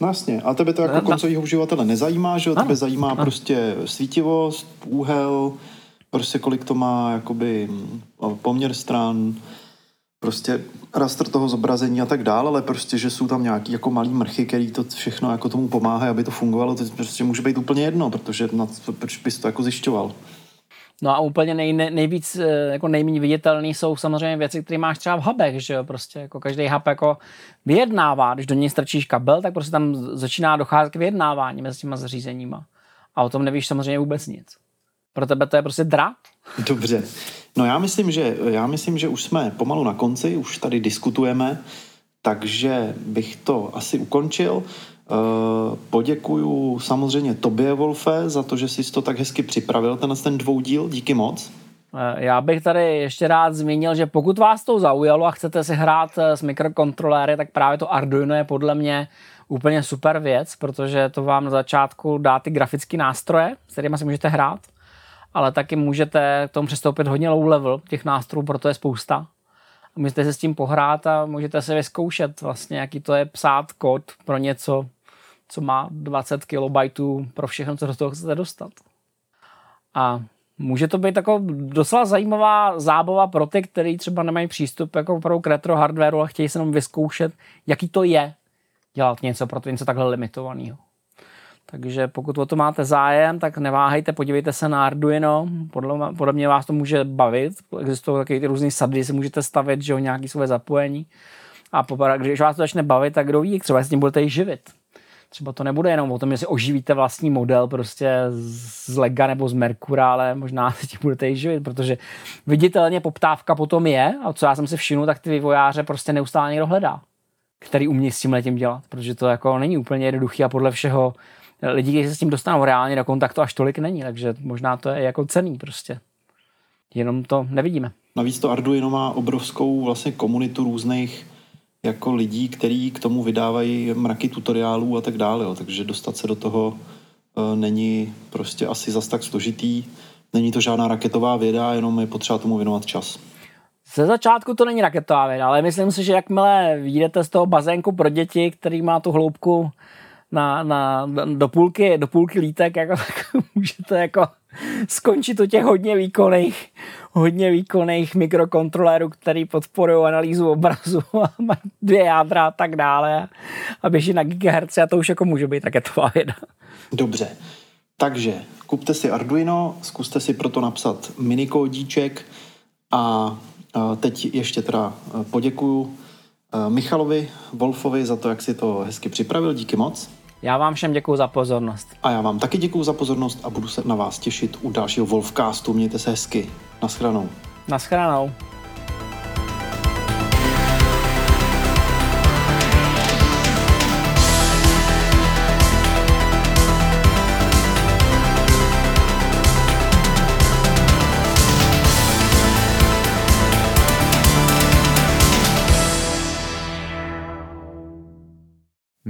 No jasně, a tebe to jako no, koncového uživatele nezajímá, že jo? Tebe zajímá ano. prostě svítivost, úhel, prostě kolik to má jakoby poměr stran, prostě rastr toho zobrazení a tak dále, ale prostě, že jsou tam nějaký jako malý mrchy, který to všechno jako tomu pomáhá, aby to fungovalo, to prostě může být úplně jedno, protože na, proč bys to jako zjišťoval. No a úplně nej, nej, nejvíc, eh, jako nejméně viditelný jsou samozřejmě věci, které máš třeba v hubech, že jo, prostě jako každý hub jako vyjednává, když do něj strčíš kabel, tak prostě tam začíná docházet k vyjednávání mezi těma zařízeníma. A o tom nevíš samozřejmě vůbec nic. Pro tebe to je prostě drát. Dobře. No já myslím, že, já myslím, že už jsme pomalu na konci, už tady diskutujeme, takže bych to asi ukončil. Uh, poděkuju samozřejmě tobě, Wolfe, za to, že jsi to tak hezky připravil, ten, ten dvoudíl. Díky moc. Eh, já bych tady ještě rád zmínil, že pokud vás to zaujalo a chcete si hrát eh, s mikrokontroléry, tak právě to Arduino je podle mě úplně super věc, protože to vám na začátku dá ty grafické nástroje, s kterými si můžete hrát ale taky můžete k tomu přistoupit hodně low level, těch nástrojů, proto je spousta. Můžete se s tím pohrát a můžete se vyzkoušet vlastně, jaký to je psát kód pro něco, co má 20 KB pro všechno, co do toho chcete dostat. A může to být jako docela zajímavá zábava pro ty, kteří třeba nemají přístup jako pro k retro hardwareu a chtějí se jenom vyzkoušet, jaký to je dělat něco pro to něco takhle limitovaného. Takže pokud o to máte zájem, tak neváhejte, podívejte se na Arduino, podle, podle mě vás to může bavit, existují takové ty různé sady, si můžete stavit, že jo, nějaké své zapojení. A popra, když vás to začne bavit, tak kdo ví, třeba s tím budete i živit. Třeba to nebude jenom o tom, že si oživíte vlastní model prostě z Lega nebo z Merkura, ale možná se tím budete i živit, protože viditelně poptávka potom je, a co já jsem si všiml, tak ty vývojáře prostě neustále někdo hledá, který umí s tím letím dělat, protože to jako není úplně jednoduchý a podle všeho lidí, kteří se s tím dostanou reálně do kontaktu, až tolik není, takže možná to je jako cený prostě. Jenom to nevidíme. Navíc to Arduino má obrovskou vlastně komunitu různých jako lidí, kteří k tomu vydávají mraky tutoriálů a tak dále, jo. takže dostat se do toho e, není prostě asi zas tak složitý. Není to žádná raketová věda, jenom je potřeba tomu věnovat čas. Ze začátku to není raketová věda, ale myslím si, že jakmile vyjdete z toho bazénku pro děti, který má tu hloubku na, na, do, půlky, do půlky lítek, jako, tak můžete jako skončit u těch hodně výkonných, hodně výkonných mikrokontrolérů, který podporují analýzu obrazu a má dvě jádra a tak dále a běží na gigahertz a to už jako může být raketová věda. Dobře, takže kupte si Arduino, zkuste si proto napsat minikódíček a teď ještě teda poděkuju Michalovi Wolfovi za to, jak si to hezky připravil. Díky moc. Já vám všem děkuji za pozornost. A já vám taky děkuji za pozornost a budu se na vás těšit u dalšího Wolfcastu. Mějte se hezky. Naschranou. Naschranou.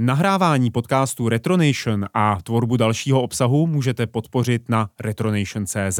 Nahrávání podcastu Retronation a tvorbu dalšího obsahu můžete podpořit na retronation.cz.